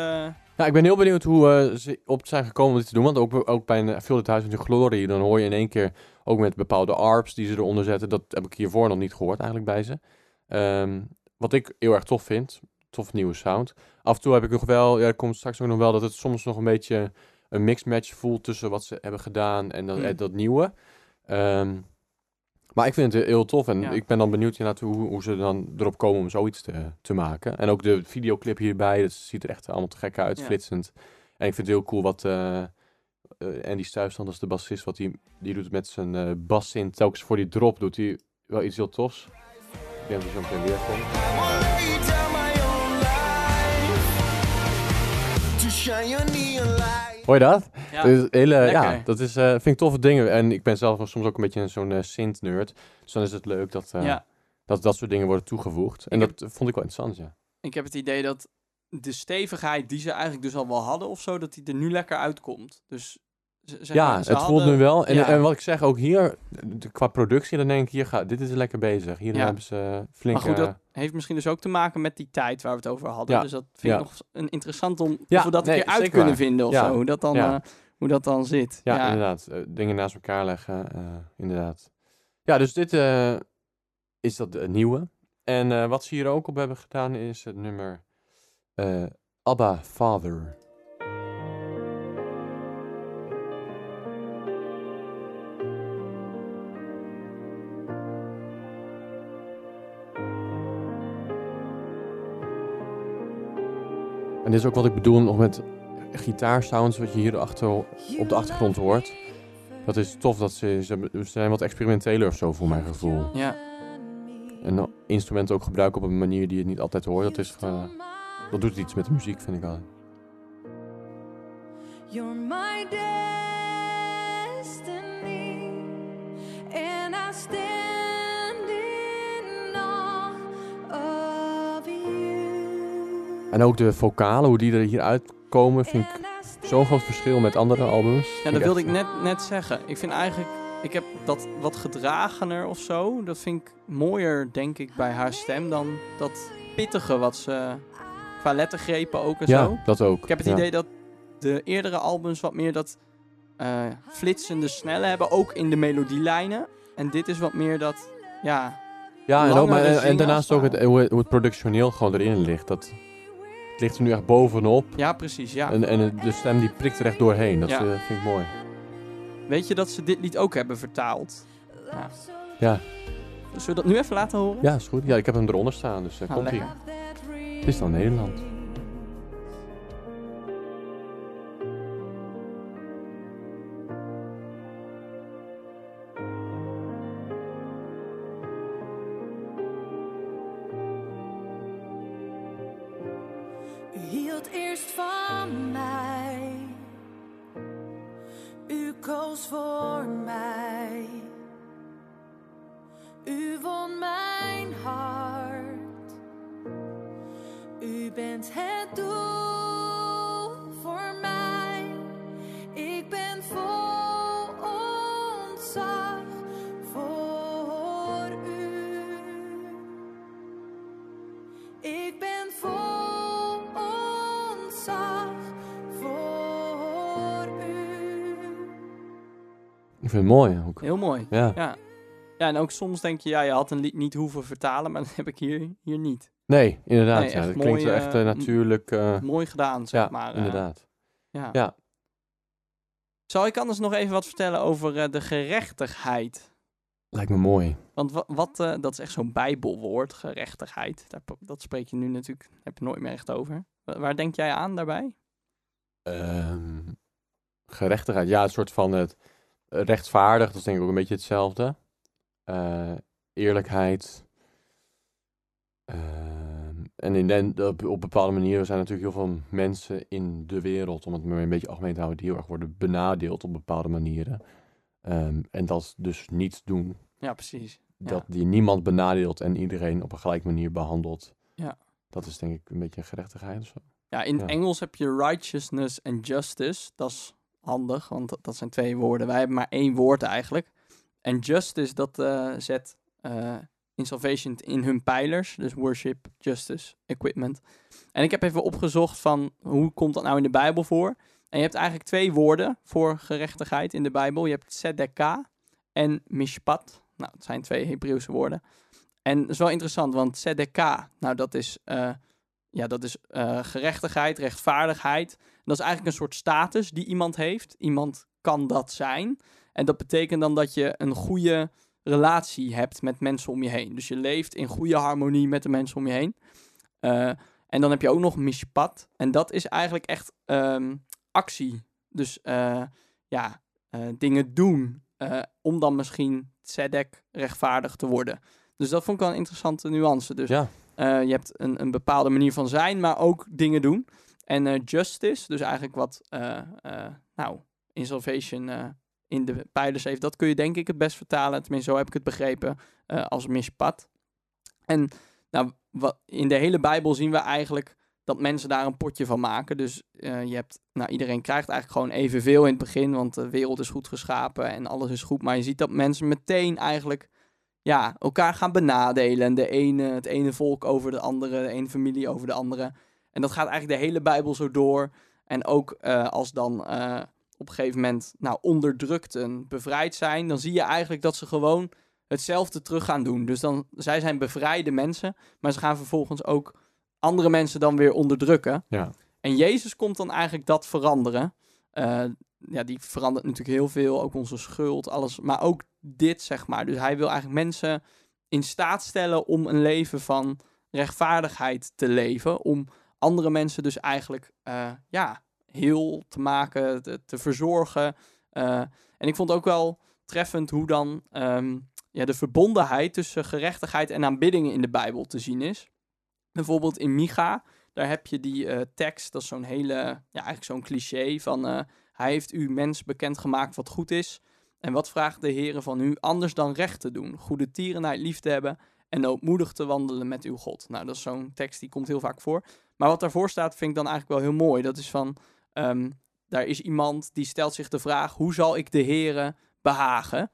Ja, ik ben heel benieuwd hoe eh, ze op zijn gekomen om dit te doen. Want ook, ook bij een Vul het Huis met de Glorie, dan hoor je in één keer ook met bepaalde ARPs die ze eronder zetten. Dat heb ik hiervoor nog niet gehoord eigenlijk bij ze. Ehm, wat ik heel erg tof vind, tof nieuwe sound. Af en toe heb ik nog wel, ja, er komt straks ook nog wel dat het soms nog een beetje een mixmatch voelt tussen wat ze hebben gedaan en dat, Hmm. en dat nieuwe. Ehm, maar ik vind het heel tof en Ja. ik ben dan benieuwd inderdaad hoe, hoe ze dan erop komen om zoiets te, te maken. En ook de videoclip hierbij, dat ziet er echt allemaal te gek uit, Ja. flitsend. En ik vind het heel cool wat eh eh, Andy Stuifstand als de bassist, wat die, die doet met zijn eh bassint, telkens voor die drop doet hij wel iets heel tofs. Ik denk dat hij zo meteen weer komt. Hoor je dat? ja. Dat is hele, ja, dat is, eh, vind ik toffe dingen. En ik ben zelf soms ook een beetje zo'n eh synth-nerd. Dus dan is het leuk dat, eh, ja. dat dat soort dingen worden toegevoegd. En Ik dat vond ik wel interessant, ja. Ik heb het idee dat de stevigheid die ze eigenlijk dus al wel hadden of zo, dat die er nu lekker uitkomt. Dus ze- ja, het voelt nu wel. En, ja. en wat ik zeg, ook hier, qua productie, dan denk ik, hier gaat, dit is lekker bezig. Hier Ja. hebben ze flink... Maar goed, eh, dat heeft misschien dus ook te maken met die tijd waar we het over hadden. Ja. Dus dat vind ik nog een interessant om Ja, we dat een keer uit kunnen waar. vinden of zo. Hoe dat dan, eh, hoe dat dan zit. ja, inderdaad. eh, dingen naast elkaar leggen, inderdaad. Ja, dus dit is dat eh, nieuwe. En wat ze hier ook op hebben gedaan is het nummer Abba Father. En dit is ook wat ik bedoel nog met gitaarsounds, wat je hier achter, op de achtergrond hoort. Dat is tof dat ze, ze, zijn wat experimenteler of zo voor mijn gevoel. Ja. En dan instrumenten ook gebruiken op een manier die je niet altijd hoort. Dat, is, eh, dat doet iets met de muziek, vind ik wel. You're my destiny, and I stand En ook de vocalen, hoe die er hier uitkomen, vind ik zo'n groot verschil met andere albums. Ja, dat wilde ik net, net zeggen. Ik vind eigenlijk, ik heb dat wat gedragener of zo. Dat vind ik mooier, denk ik, bij haar stem dan dat pittige wat ze qua lettergrepen ook en Ja, zo. dat ook. Ik heb het ja. idee dat de eerdere albums wat meer dat eh, flitsende snelle hebben, ook in de melodielijnen. En dit is wat meer dat, ja, Ja, en, ook, maar, en, en daarnaast ook het, zingafspraak. hoe, het- hoe het productioneel gewoon erin ligt. Dat, het ligt er nu echt bovenop. ja precies, ja. En, en de stem die prikt er echt doorheen. Dat Ja. eh, vind ik mooi. Weet je dat ze dit lied ook hebben vertaald? Ja. Ja, Zullen we dat nu even laten horen? ja is goed. Ja, ik heb hem eronder staan, dus uh, Nou, komt ie. lekker. Het is dan Nederland. U won mijn hart. U bent het doel voor mij. Ik ben vol ontzag voor u. Ik ben vol ontzag voor u. Ik vind het mooi ook. Heel mooi. Ja. Ja. Ja, en ook soms denk je, ja, je had een lied niet hoeven vertalen, maar dat heb ik hier, hier niet. Nee, inderdaad. Nee, ja. Het klinkt mooi, wel echt eh, natuurlijk. eh, Mooi gedaan, zeg ja, maar. eh, inderdaad. ja. Ja. Zal ik anders nog even wat vertellen over de gerechtigheid? Lijkt me mooi. Want wat, wat dat is echt zo'n bijbelwoord, gerechtigheid. Daar, dat spreek je nu natuurlijk, heb je nooit meer echt over. Wa- Waar denk jij aan daarbij? Ehm, gerechtigheid. Ja, een soort van het rechtvaardig. Dat is denk ik ook een beetje hetzelfde. Eh, eerlijkheid. Ehm, en in den, op, op bepaalde manieren zijn natuurlijk heel veel mensen in de wereld, om het maar een beetje algemeen te houden, die heel erg worden benadeeld op bepaalde manieren. Ehm, en dat dus niet doen. Ja, precies. Ja. Dat die niemand benadeelt en iedereen op een gelijke manier behandelt. Ja. Dat is denk ik een beetje gerechtigheid of zo. Ja, in het. Engels heb je righteousness en justice. Dat is handig, want dat, dat zijn twee woorden. Wij hebben maar één woord eigenlijk. En justice, dat eh, zet eh, in Salvation in hun pijlers. Dus worship, justice, equipment. En ik heb even opgezocht van hoe komt dat nou in de Bijbel voor? En je hebt eigenlijk twee woorden voor gerechtigheid in de Bijbel. Je hebt tzedekah en mishpat. Nou, het zijn twee Hebreeuwse woorden. En dat is wel interessant, want tzedekah, nou dat is... eh, ja, dat is eh, gerechtigheid, rechtvaardigheid. Dat is eigenlijk een soort status die iemand heeft. Iemand kan dat zijn. En dat betekent dan dat je een goede relatie hebt met mensen om je heen. Dus je leeft in goede harmonie met de mensen om je heen. Eh, en dan heb je ook nog mishpat. En dat is eigenlijk echt ehm, actie. Dus eh, ja, eh, dingen doen. om dan misschien tzedek rechtvaardig te worden. Dus dat vond ik wel een interessante nuance. Dus Ja, je hebt een, een bepaalde manier van zijn, maar ook dingen doen. En justice, dus eigenlijk wat nou, in Salvation in de pijlers heeft, dat kun je denk ik het best vertalen. Tenminste, zo heb ik het begrepen eh, als mishpat. En nou, wat, in de hele Bijbel zien we eigenlijk dat mensen daar een potje van maken. Dus eh, je hebt, nou, iedereen krijgt eigenlijk gewoon evenveel in het begin, want de wereld is goed geschapen en alles is goed. Maar je ziet dat mensen meteen eigenlijk ja, elkaar gaan benadelen. En de ene, het ene volk over de andere, de ene familie over de andere. En dat gaat eigenlijk de hele Bijbel zo door. En ook eh, als dan op een gegeven moment nou, onderdrukten bevrijd zijn, dan zie je eigenlijk dat ze gewoon hetzelfde terug gaan doen. Dus dan, zij zijn bevrijde mensen, maar ze gaan vervolgens ook andere mensen dan weer onderdrukken. Ja. En Jezus komt dan eigenlijk dat veranderen. Eh, ja, die verandert natuurlijk heel veel, ook onze schuld, alles. Maar ook dit, zeg maar. Dus hij wil eigenlijk mensen in staat stellen om een leven van rechtvaardigheid te leven. Om andere mensen dus eigenlijk, eh, ja, heel te maken, te, verzorgen. Eh, en ik vond ook wel treffend hoe dan ehm, ja, de verbondenheid tussen gerechtigheid en aanbidding in de Bijbel te zien is. Bijvoorbeeld in Micha, daar heb je die eh, tekst, dat is zo'n hele, ja, eigenlijk zo'n cliché van eh, hij heeft u mens bekendgemaakt wat goed is. En wat vraagt de Heer van u anders dan recht te doen, goede tierenheid lief te hebben en ootmoedig te wandelen met uw God. Nou, dat is zo'n tekst die komt heel vaak voor. Maar wat daarvoor staat vind ik dan eigenlijk wel heel mooi. Dat is van, ehm, daar is iemand die stelt zich de vraag, hoe zal ik de Heere behagen?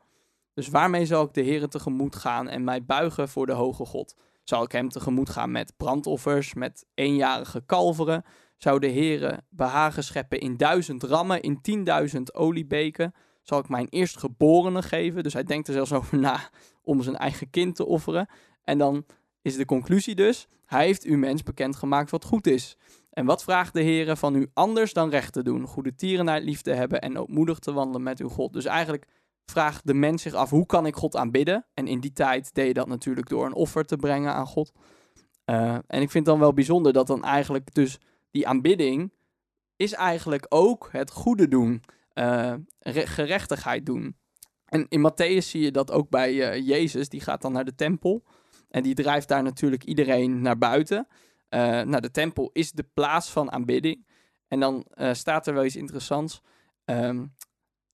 Dus waarmee zal ik de Heere tegemoet gaan en mij buigen voor de hoge God? Zal ik hem tegemoet gaan met brandoffers, met eenjarige kalveren? Zou de Heere behagen scheppen in duizend rammen, in tienduizend oliebeken? Zal ik mijn eerstgeborene geven? Dus hij denkt er zelfs over na om zijn eigen kind te offeren. En dan is de conclusie dus, hij heeft u mens bekendgemaakt wat goed is. En wat vraagt de Heere van u anders dan recht te doen, goede tierenheid lief te hebben en ootmoedig te wandelen met uw God? Dus eigenlijk vraagt de mens zich af, hoe kan ik God aanbidden? En in die tijd deed je dat natuurlijk door een offer te brengen aan God. Uh, en ik vind dan wel bijzonder dat dan eigenlijk dus die aanbidding is eigenlijk ook het goede doen, uh, gerechtigheid doen. En in Matthäus zie je dat ook bij uh, Jezus, die gaat dan naar de tempel en die drijft daar natuurlijk iedereen naar buiten. Nou, de tempel is de plaats van aanbidding. En dan staat er wel iets interessants. Um,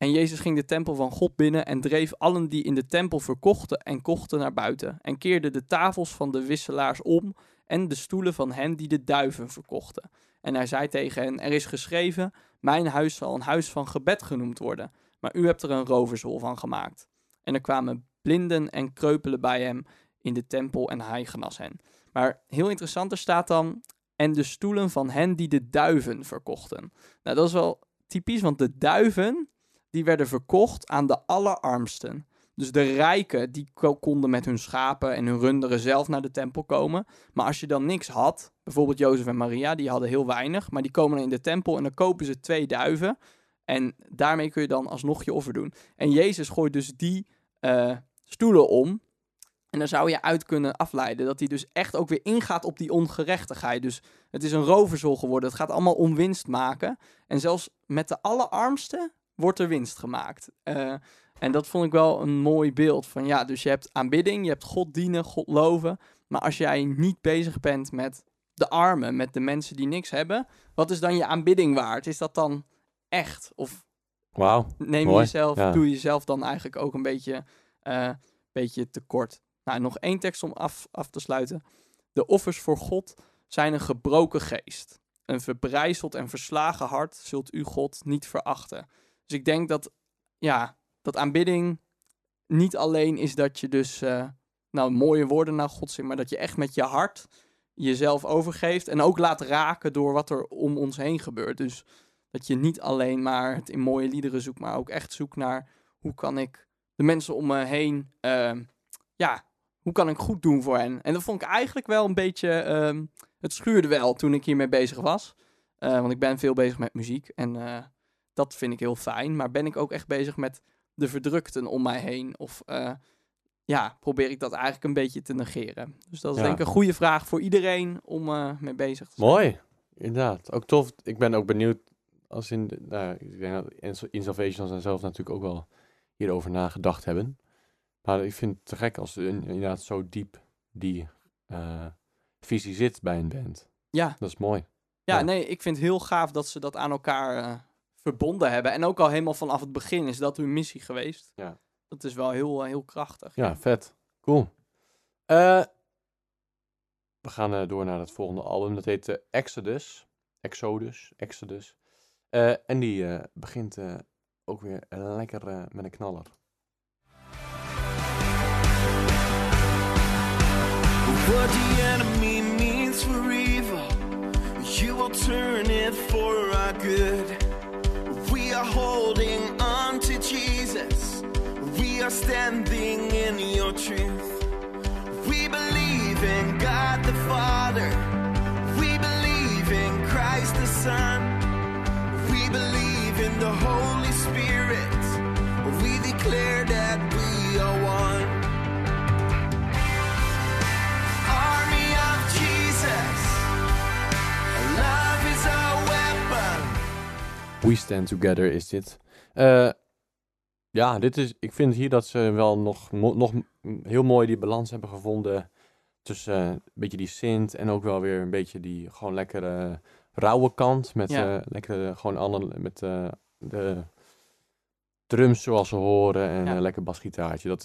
en Jezus ging de tempel van God binnen en dreef allen die in de tempel verkochten en kochten naar buiten. En keerde de tafels van de wisselaars om en de stoelen van hen die de duiven verkochten. En hij zei tegen hen, er is geschreven, mijn huis zal een huis van gebed genoemd worden. Maar u hebt er een rovershol van gemaakt. En er kwamen blinden en kreupelen bij hem in de tempel en hij genas hen. Maar heel interessant, er staat dan, en de stoelen van hen die de duiven verkochten. Nou, dat is wel typisch, want de duiven, die werden verkocht aan de allerarmsten. Dus de rijken, die konden met hun schapen en hun runderen zelf naar de tempel komen. Maar als je dan niks had, bijvoorbeeld Jozef en Maria, die hadden heel weinig. Maar die komen in de tempel en dan kopen ze twee duiven. En daarmee kun je dan alsnog je offer doen. En Jezus gooit dus die uh, stoelen om. En dan zou je uit kunnen afleiden dat hij dus echt ook weer ingaat op die ongerechtigheid. Dus het is een roverzol geworden. Het gaat allemaal om winst maken. En zelfs met de allerarmsten wordt er winst gemaakt. Uh, en dat vond ik wel een mooi beeld. Van ja, dus je hebt aanbidding, je hebt God dienen, God loven. Maar als jij niet bezig bent met de armen, met de mensen die niks hebben, wat is dan je aanbidding waard? Is dat dan echt? Of wow, neem mooi. jezelf, Ja. doe jezelf dan eigenlijk ook een beetje, eh beetje tekort? Nou, nog één tekst om af, af te sluiten. De offers voor God zijn een gebroken geest. Een verbrijzeld en verslagen hart zult u God niet verachten. Dus ik denk dat, ja, dat aanbidding niet alleen is dat je dus, eh, nou, mooie woorden naar God zingt, maar dat je echt met je hart jezelf overgeeft en ook laat raken door wat er om ons heen gebeurt. Dus dat je niet alleen maar het in mooie liederen zoekt, maar ook echt zoekt naar hoe kan ik de mensen om me heen, ehm, ja, hoe kan ik goed doen voor hen? En dat vond ik eigenlijk wel een beetje, ehm, het schuurde wel toen ik hiermee bezig was. Eh, want ik ben veel bezig met muziek en eh, dat vind ik heel fijn. Maar ben ik ook echt bezig met de verdrukten om mij heen? Of eh, ja, probeer ik dat eigenlijk een beetje te negeren? Dus dat is Ja. denk ik een goede vraag voor iedereen om mee bezig te zijn. Mooi, inderdaad. Ook tof. Ik ben ook benieuwd als in, de, nou, ik denk dat en zelf natuurlijk ook wel hierover nagedacht hebben. Maar ik vind het te gek als er in- inderdaad zo diep die eh, visie zit bij een band. Ja, Dat is mooi. ja, Ja. nee, ik vind het heel gaaf dat ze dat aan elkaar eh, verbonden hebben. En ook al helemaal vanaf het begin is dat hun missie geweest. Ja. Dat is wel heel, eh, heel krachtig. Ja, vet. Cool. We gaan door naar het volgende album. Dat heet Exodus. Exodus. Exodus. En die begint ook weer lekker met een knaller. What the enemy means for evil, you will turn it for our good. We are holding on to Jesus. We are standing in your truth. We believe in God the Father. We believe in Christ the Son. We believe in the Holy Spirit. We declare that we are one. We Stand Together is dit. Eh, ja, dit is, ik vind hier dat ze wel nog, nog heel mooi die balans hebben gevonden tussen eh, een beetje die synth en ook wel weer een beetje die gewoon lekkere rauwe kant met Ja. eh, lekkere gewoon andere, met de drums zoals ze horen en Ja. een lekker basgitaartje. Dat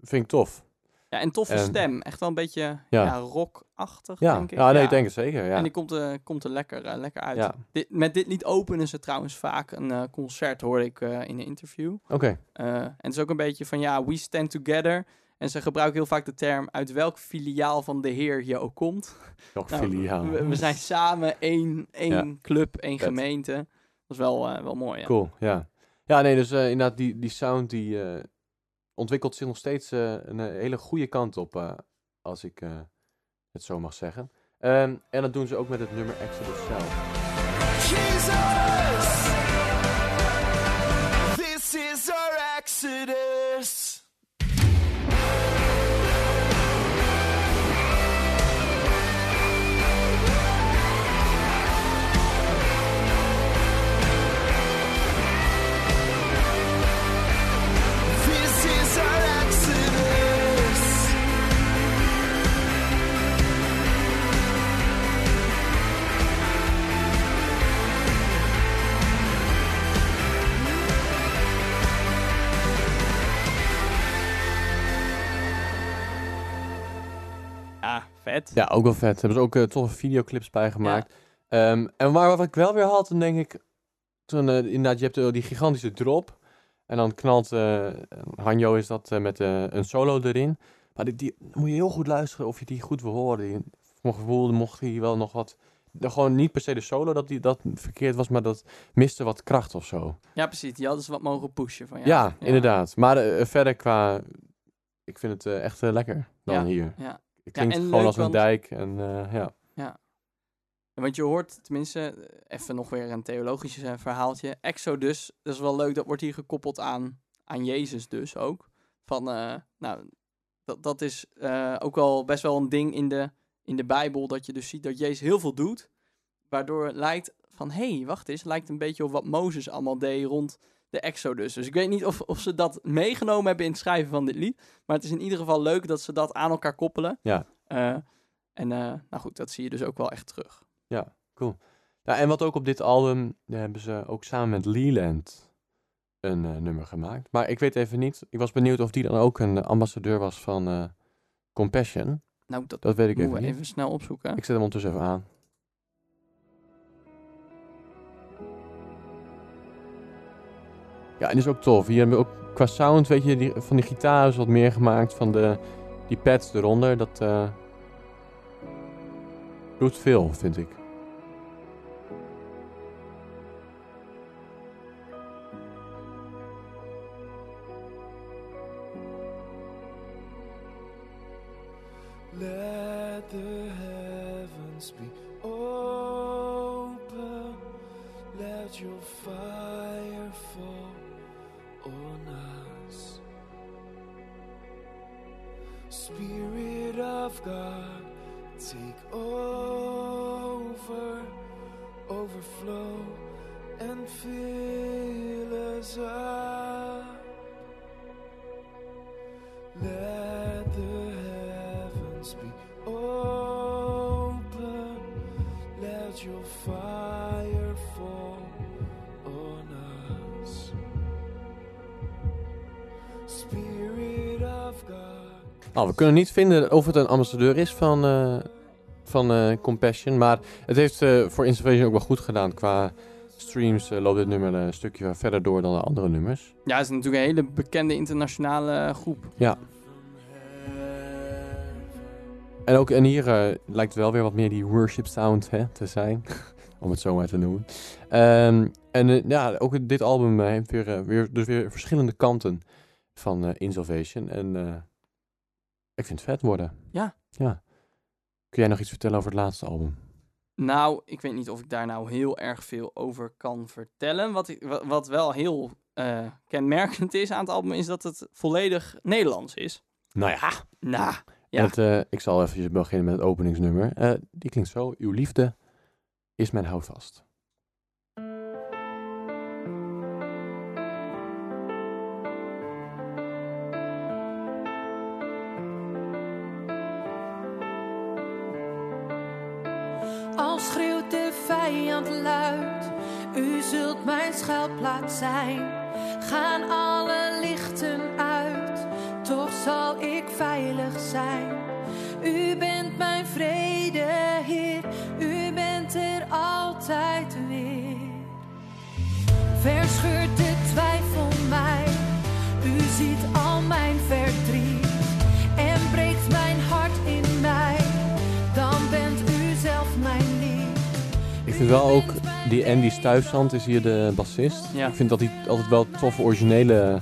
vind ik tof. Ja, en toffe En- stem. Echt wel een beetje Ja. ja. rockachtig, Ja, denk ik. ja nee, ik denk het zeker. Ja. En die komt, er komt er lekker, eh, lekker uit. ja. Dit, met dit lied openen ze trouwens vaak een eh, concert, hoorde ik in een interview. Oké. En het is ook een beetje van, ja, we stand together. En ze gebruiken heel vaak de term uit welk filiaal van de Heer je ook komt. Nog Nou, filiaal. We, we zijn samen één, één club, één Vet. gemeente. Dat is wel, wel mooi, ja. Cool, ja. Ja, nee, dus inderdaad, die, die sound die ontwikkelt zich nog steeds eh, een eh, hele goede kant op, eh, als ik het zo mag zeggen. Ehm, en dat doen ze ook met het nummer Exodus zelf. Jesus! Vet. Ja, ook wel vet. Hebben ze ook eh, toffe videoclips bij gemaakt. Ehm, en waar wat ik wel weer had, dan denk ik, toen eh, inderdaad, je hebt eh, die gigantische drop. En dan knalt Hanjo is dat met een solo erin. Maar die, die moet je heel goed luisteren of je die goed wil horen. Die, voor mijn gevoel mocht hij wel nog wat... Gewoon niet per se de solo dat die, dat verkeerd was, maar dat miste wat kracht of zo. Ja, precies. Die hadden ze wat mogen pushen. Van, ja, Ja, inderdaad. Maar verder qua... Ik vind het echt lekker dan Ja, hier. Ja. Het klinkt en gewoon leuk, als een want- dijk. En eh, ja. Want je hoort, tenminste, even nog weer een theologisch eh, verhaaltje. Exodus, dat is wel leuk, dat wordt hier gekoppeld aan, aan Jezus dus ook. Van, eh, nou, dat, dat is ook wel best wel een ding in de, in de Bijbel, dat je dus ziet dat Jezus heel veel doet. Waardoor het lijkt van, hé, hey, wacht eens, lijkt een beetje op wat Mozes allemaal deed rond de Exodus. Dus ik weet niet of, of ze dat meegenomen hebben in het schrijven van dit lied. Maar het is in ieder geval leuk dat ze dat aan elkaar koppelen. Ja. Eh, en eh, nou goed, dat zie je dus ook wel echt terug. Ja, en wat ook op dit album eh, hebben ze ook samen met Leland een eh, nummer gemaakt. Maar ik weet even niet. Ik was benieuwd of die dan ook een ambassadeur was van Compassion. Nou, dat Dat weet ik moeten even we niet. even snel opzoeken. Ik zet hem ondertussen even aan. Ja, en is ook tof. Hier hebben we ook qua sound, weet je, die, van die gitaar is wat meer gemaakt. Van de, die pads eronder. Dat eh, doet veel, vind ik. Kunnen niet vinden of het een ambassadeur is van, eh, van eh, Compassion. Maar het heeft eh, voor Insurvision ook wel goed gedaan. Qua streams loopt dit nummer een stukje verder door dan de andere nummers. Ja, het is natuurlijk een hele bekende internationale groep. En, ook, en hier lijkt wel weer wat meer die worship sound hè, te zijn. om het zo maar te noemen. Ehm, en ja, ook dit album heeft weer, weer, dus weer verschillende kanten van Insalvation. En ik vind het vet worden. Ja. ja. Kun jij nog iets vertellen over het laatste album? Nou, ik weet niet of ik daar nou heel erg veel over kan vertellen. Wat, ik, wa- wat wel heel eh, kenmerkend is aan het album, is dat het volledig Nederlands is. Nou ja. Nou, Ja. Het, eh, ik zal even beginnen met het openingsnummer. Eh, die klinkt zo. Uw liefde is mijn houvast. Luid, u zult mijn schuilplaats zijn. Gaan alle lichten uit, toch zal ik veilig zijn. U bent vind wel ook, die Andy Stuifzand is hier de bassist. Ja. Ik vind dat hij altijd wel toffe originele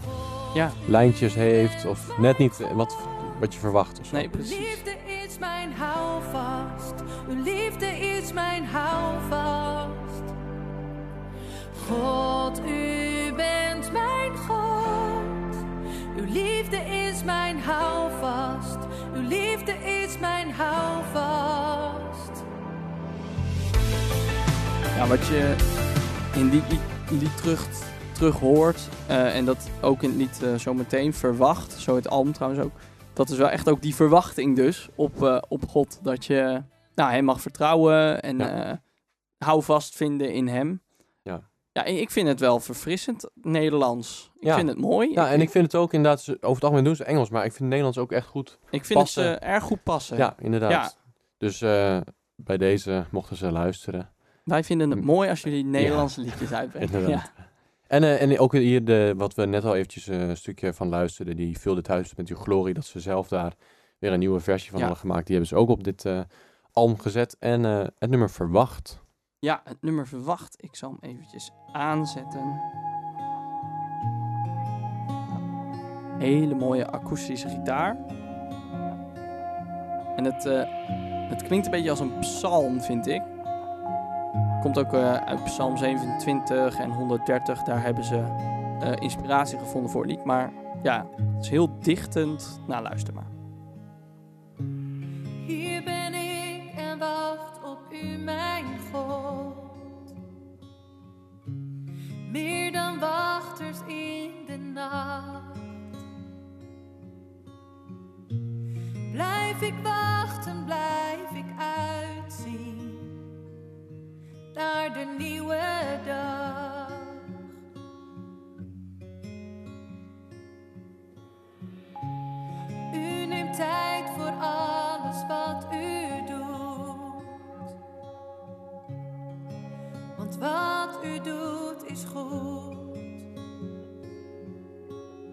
ja, lijntjes heeft. Of net niet wat, wat je verwacht. Of zo. nee, Uw precies. liefde is mijn houvast. Uw liefde is mijn houvast. God, u bent mijn God. Uw liefde is mijn houvast. Uw liefde is mijn houvast. Ja, wat je in dit lied, terug, terug hoort, eh, en dat ook in het lied eh, zo meteen verwacht, zo het album trouwens ook, dat is wel echt ook die verwachting dus op, eh, op God. Dat je nou, hem mag vertrouwen en Ja. hou vast vinden in hem. Ja. Ja, ik vind het wel verfrissend Nederlands. Ik Ja. vind het mooi. Ja, en ik vind het ook inderdaad, over het algemeen doen ze Engels, maar ik vind Nederlands ook echt goed. ik vind passen. het erg goed passen. Ja, inderdaad. Ja. Dus bij deze mochten ze luisteren. Wij vinden het Mm. mooi als jullie Nederlandse liedjes uitbrengen. Ja. En, eh, en ook hier, de, wat we net al eventjes eh, een stukje van luisterden, die Vul dit huis met uw glorie, dat ze zelf daar weer een nieuwe versie van hadden gemaakt. Die hebben ze ook op dit eh, album gezet. En het nummer Verwacht. Ja, het nummer verwacht. Ik zal hem eventjes aanzetten. Hele mooie akoestische gitaar. En het, het klinkt een beetje als een psalm, vind ik. Komt ook eh, uit Psalm 27 en 130. Daar hebben ze eh, inspiratie gevonden voor het lied. Maar ja, het is heel dichtend. Nou, luister maar. Hier ben ik en wacht op u, mijn God. Meer dan wachters in de nacht. Blijf ik wachten, blijf ik uitzien naar de nieuwe dag. U neemt tijd voor alles wat u doet. Want wat u doet is goed.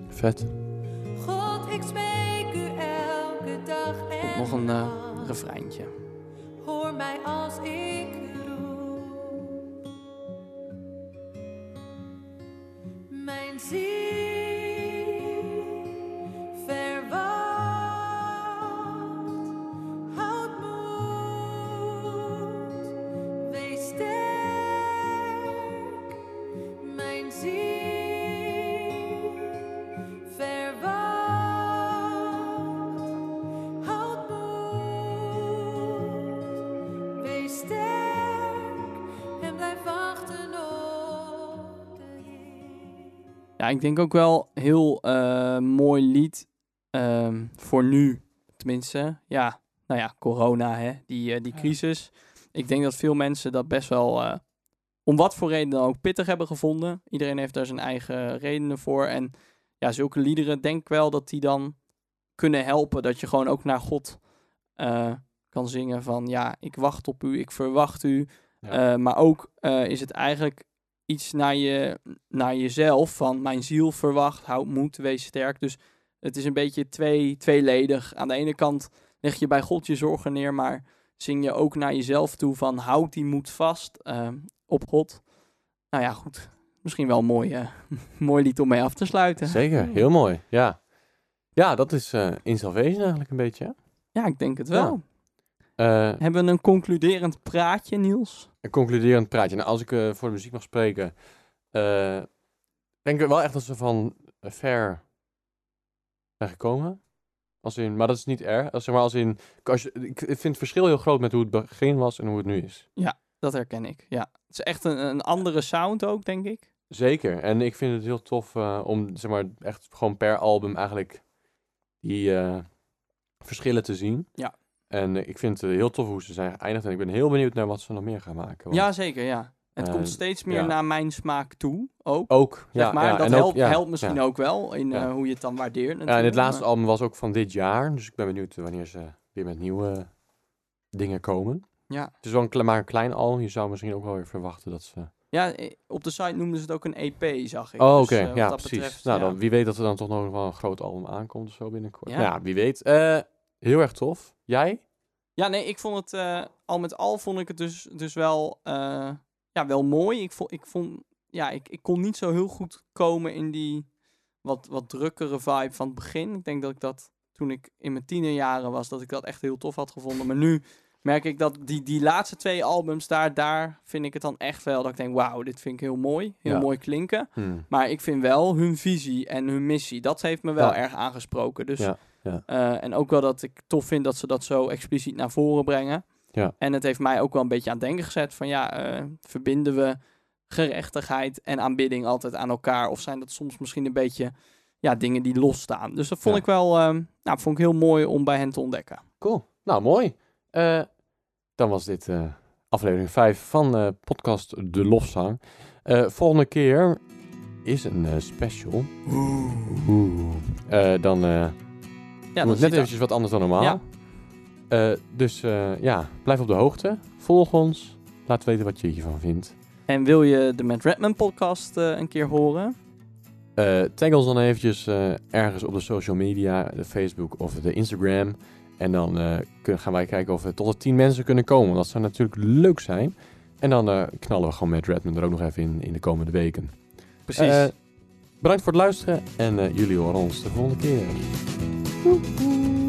Vet. God, ik smeek u elke dag en Nog een nacht. refreintje. Ja, ik denk ook wel heel eh, mooi lied ehm, voor nu. Tenminste, ja, nou ja, corona, hè, die, eh, die Ja. crisis. Ik denk dat veel mensen dat best wel, eh, om wat voor reden dan ook, pittig hebben gevonden. Iedereen heeft daar zijn eigen redenen voor. En ja, zulke liederen, denk ik wel dat die dan kunnen helpen. Dat je gewoon ook naar God kan zingen van ja, ik wacht op u, ik verwacht u. Ja. Maar ook is het eigenlijk iets naar, je, naar jezelf van mijn ziel verwacht, houd moed, wees sterk. Dus het is een beetje twee, tweeledig. Aan de ene kant leg je bij God je zorgen neer, maar zing je ook naar jezelf toe van houd die moed vast eh, op God. Nou ja, goed. Misschien wel een mooi, eh, mooi lied om mee af te sluiten. Zeker, heel mooi. Ja, ja dat is eh In Salvation eigenlijk een beetje. hè? Ja, ik denk het wel. Eh, Hebben we een concluderend praatje, Niels? Een concluderend praatje. Nou, als ik eh, voor de muziek mag spreken, eh, denk ik wel echt dat ze van eh, ver zijn gekomen. Als in, maar dat is niet erg. Als, zeg maar als in, als je, ik vind het verschil heel groot met hoe het begin was en hoe het nu is. Dat herken ik, ja. Het is echt een, een andere sound ook, denk ik. Zeker. En ik vind het heel tof om, zeg maar, echt gewoon per album eigenlijk die verschillen te zien. Ja. En eh, ik vind het heel tof hoe ze zijn geëindigd. En ik ben heel benieuwd naar wat ze nog meer gaan maken. want Ja, zeker, ja. Het Eh, komt steeds meer ja. naar mijn smaak toe, ook. Ook, Zeg ja. maar, ja, dat ook- helpt, ja, helpt misschien ook wel in eh, hoe je het dan waardeert. Ja, en het laatste album was ook van dit jaar. Dus ik ben benieuwd wanneer ze weer met nieuwe dingen komen. Ja. Het is wel een, maar een klein album. Je zou misschien ook wel weer verwachten dat ze... Ja, eh, op de site noemden ze het ook een EP, zag ik. Oh, Dus, oké. eh, ja, precies. betreft, nou, dan, wie weet dat er dan toch nog wel een groot album aankomt of zo binnenkort. Ja. Ja wie weet. Heel erg tof. Jij? Ja, nee, ik vond het eh, al met al vond ik het dus, dus wel, eh, ja, wel mooi. Ik vond, ik vond, ja, ik, ik kon niet zo heel goed komen in die wat, wat drukkere vibe van het begin. Ik denk dat ik dat toen ik in mijn tienerjaren was, dat ik dat echt heel tof had gevonden. Maar nu merk ik dat die, die laatste twee albums daar, daar vind ik het dan echt wel dat ik denk, wauw, dit vind ik heel mooi, heel Ja. mooi klinken. Hmm. Maar ik vind wel hun visie en hun missie, dat heeft me wel Ja. erg aangesproken. Dus, Ja, ja. eh, en ook wel dat ik tof vind dat ze dat zo expliciet naar voren brengen. Ja. En het heeft mij ook wel een beetje aan het denken gezet van ja, eh, verbinden we gerechtigheid en aanbidding altijd aan elkaar? Of zijn dat soms misschien een beetje ja, dingen die losstaan? Dus dat vond Ja. ik wel eh, nou, vond ik heel mooi om bij hen te ontdekken. Cool. Nou, mooi. Eh, dan was dit eh, aflevering 5 van eh, podcast De Lofzang. Eh, volgende keer is een special. Oeh. Eh, dan eh Ja, dat net eventjes wat anders dan normaal. Ja. Eh, dus eh, ja, blijf op de hoogte. Volg ons. Laat weten wat je hiervan vindt. En wil je de Matt Redman podcast eh, een keer horen? Tag ons dan eventjes ergens op de social media, de Facebook of de Instagram. En dan gaan wij kijken of we tot de 10 mensen kunnen komen. Dat zou natuurlijk leuk zijn. En dan knallen we gewoon met Redmond er ook nog even in in de komende weken. Precies. Bedankt voor het luisteren en jullie horen ons de volgende keer. Woo-hoo.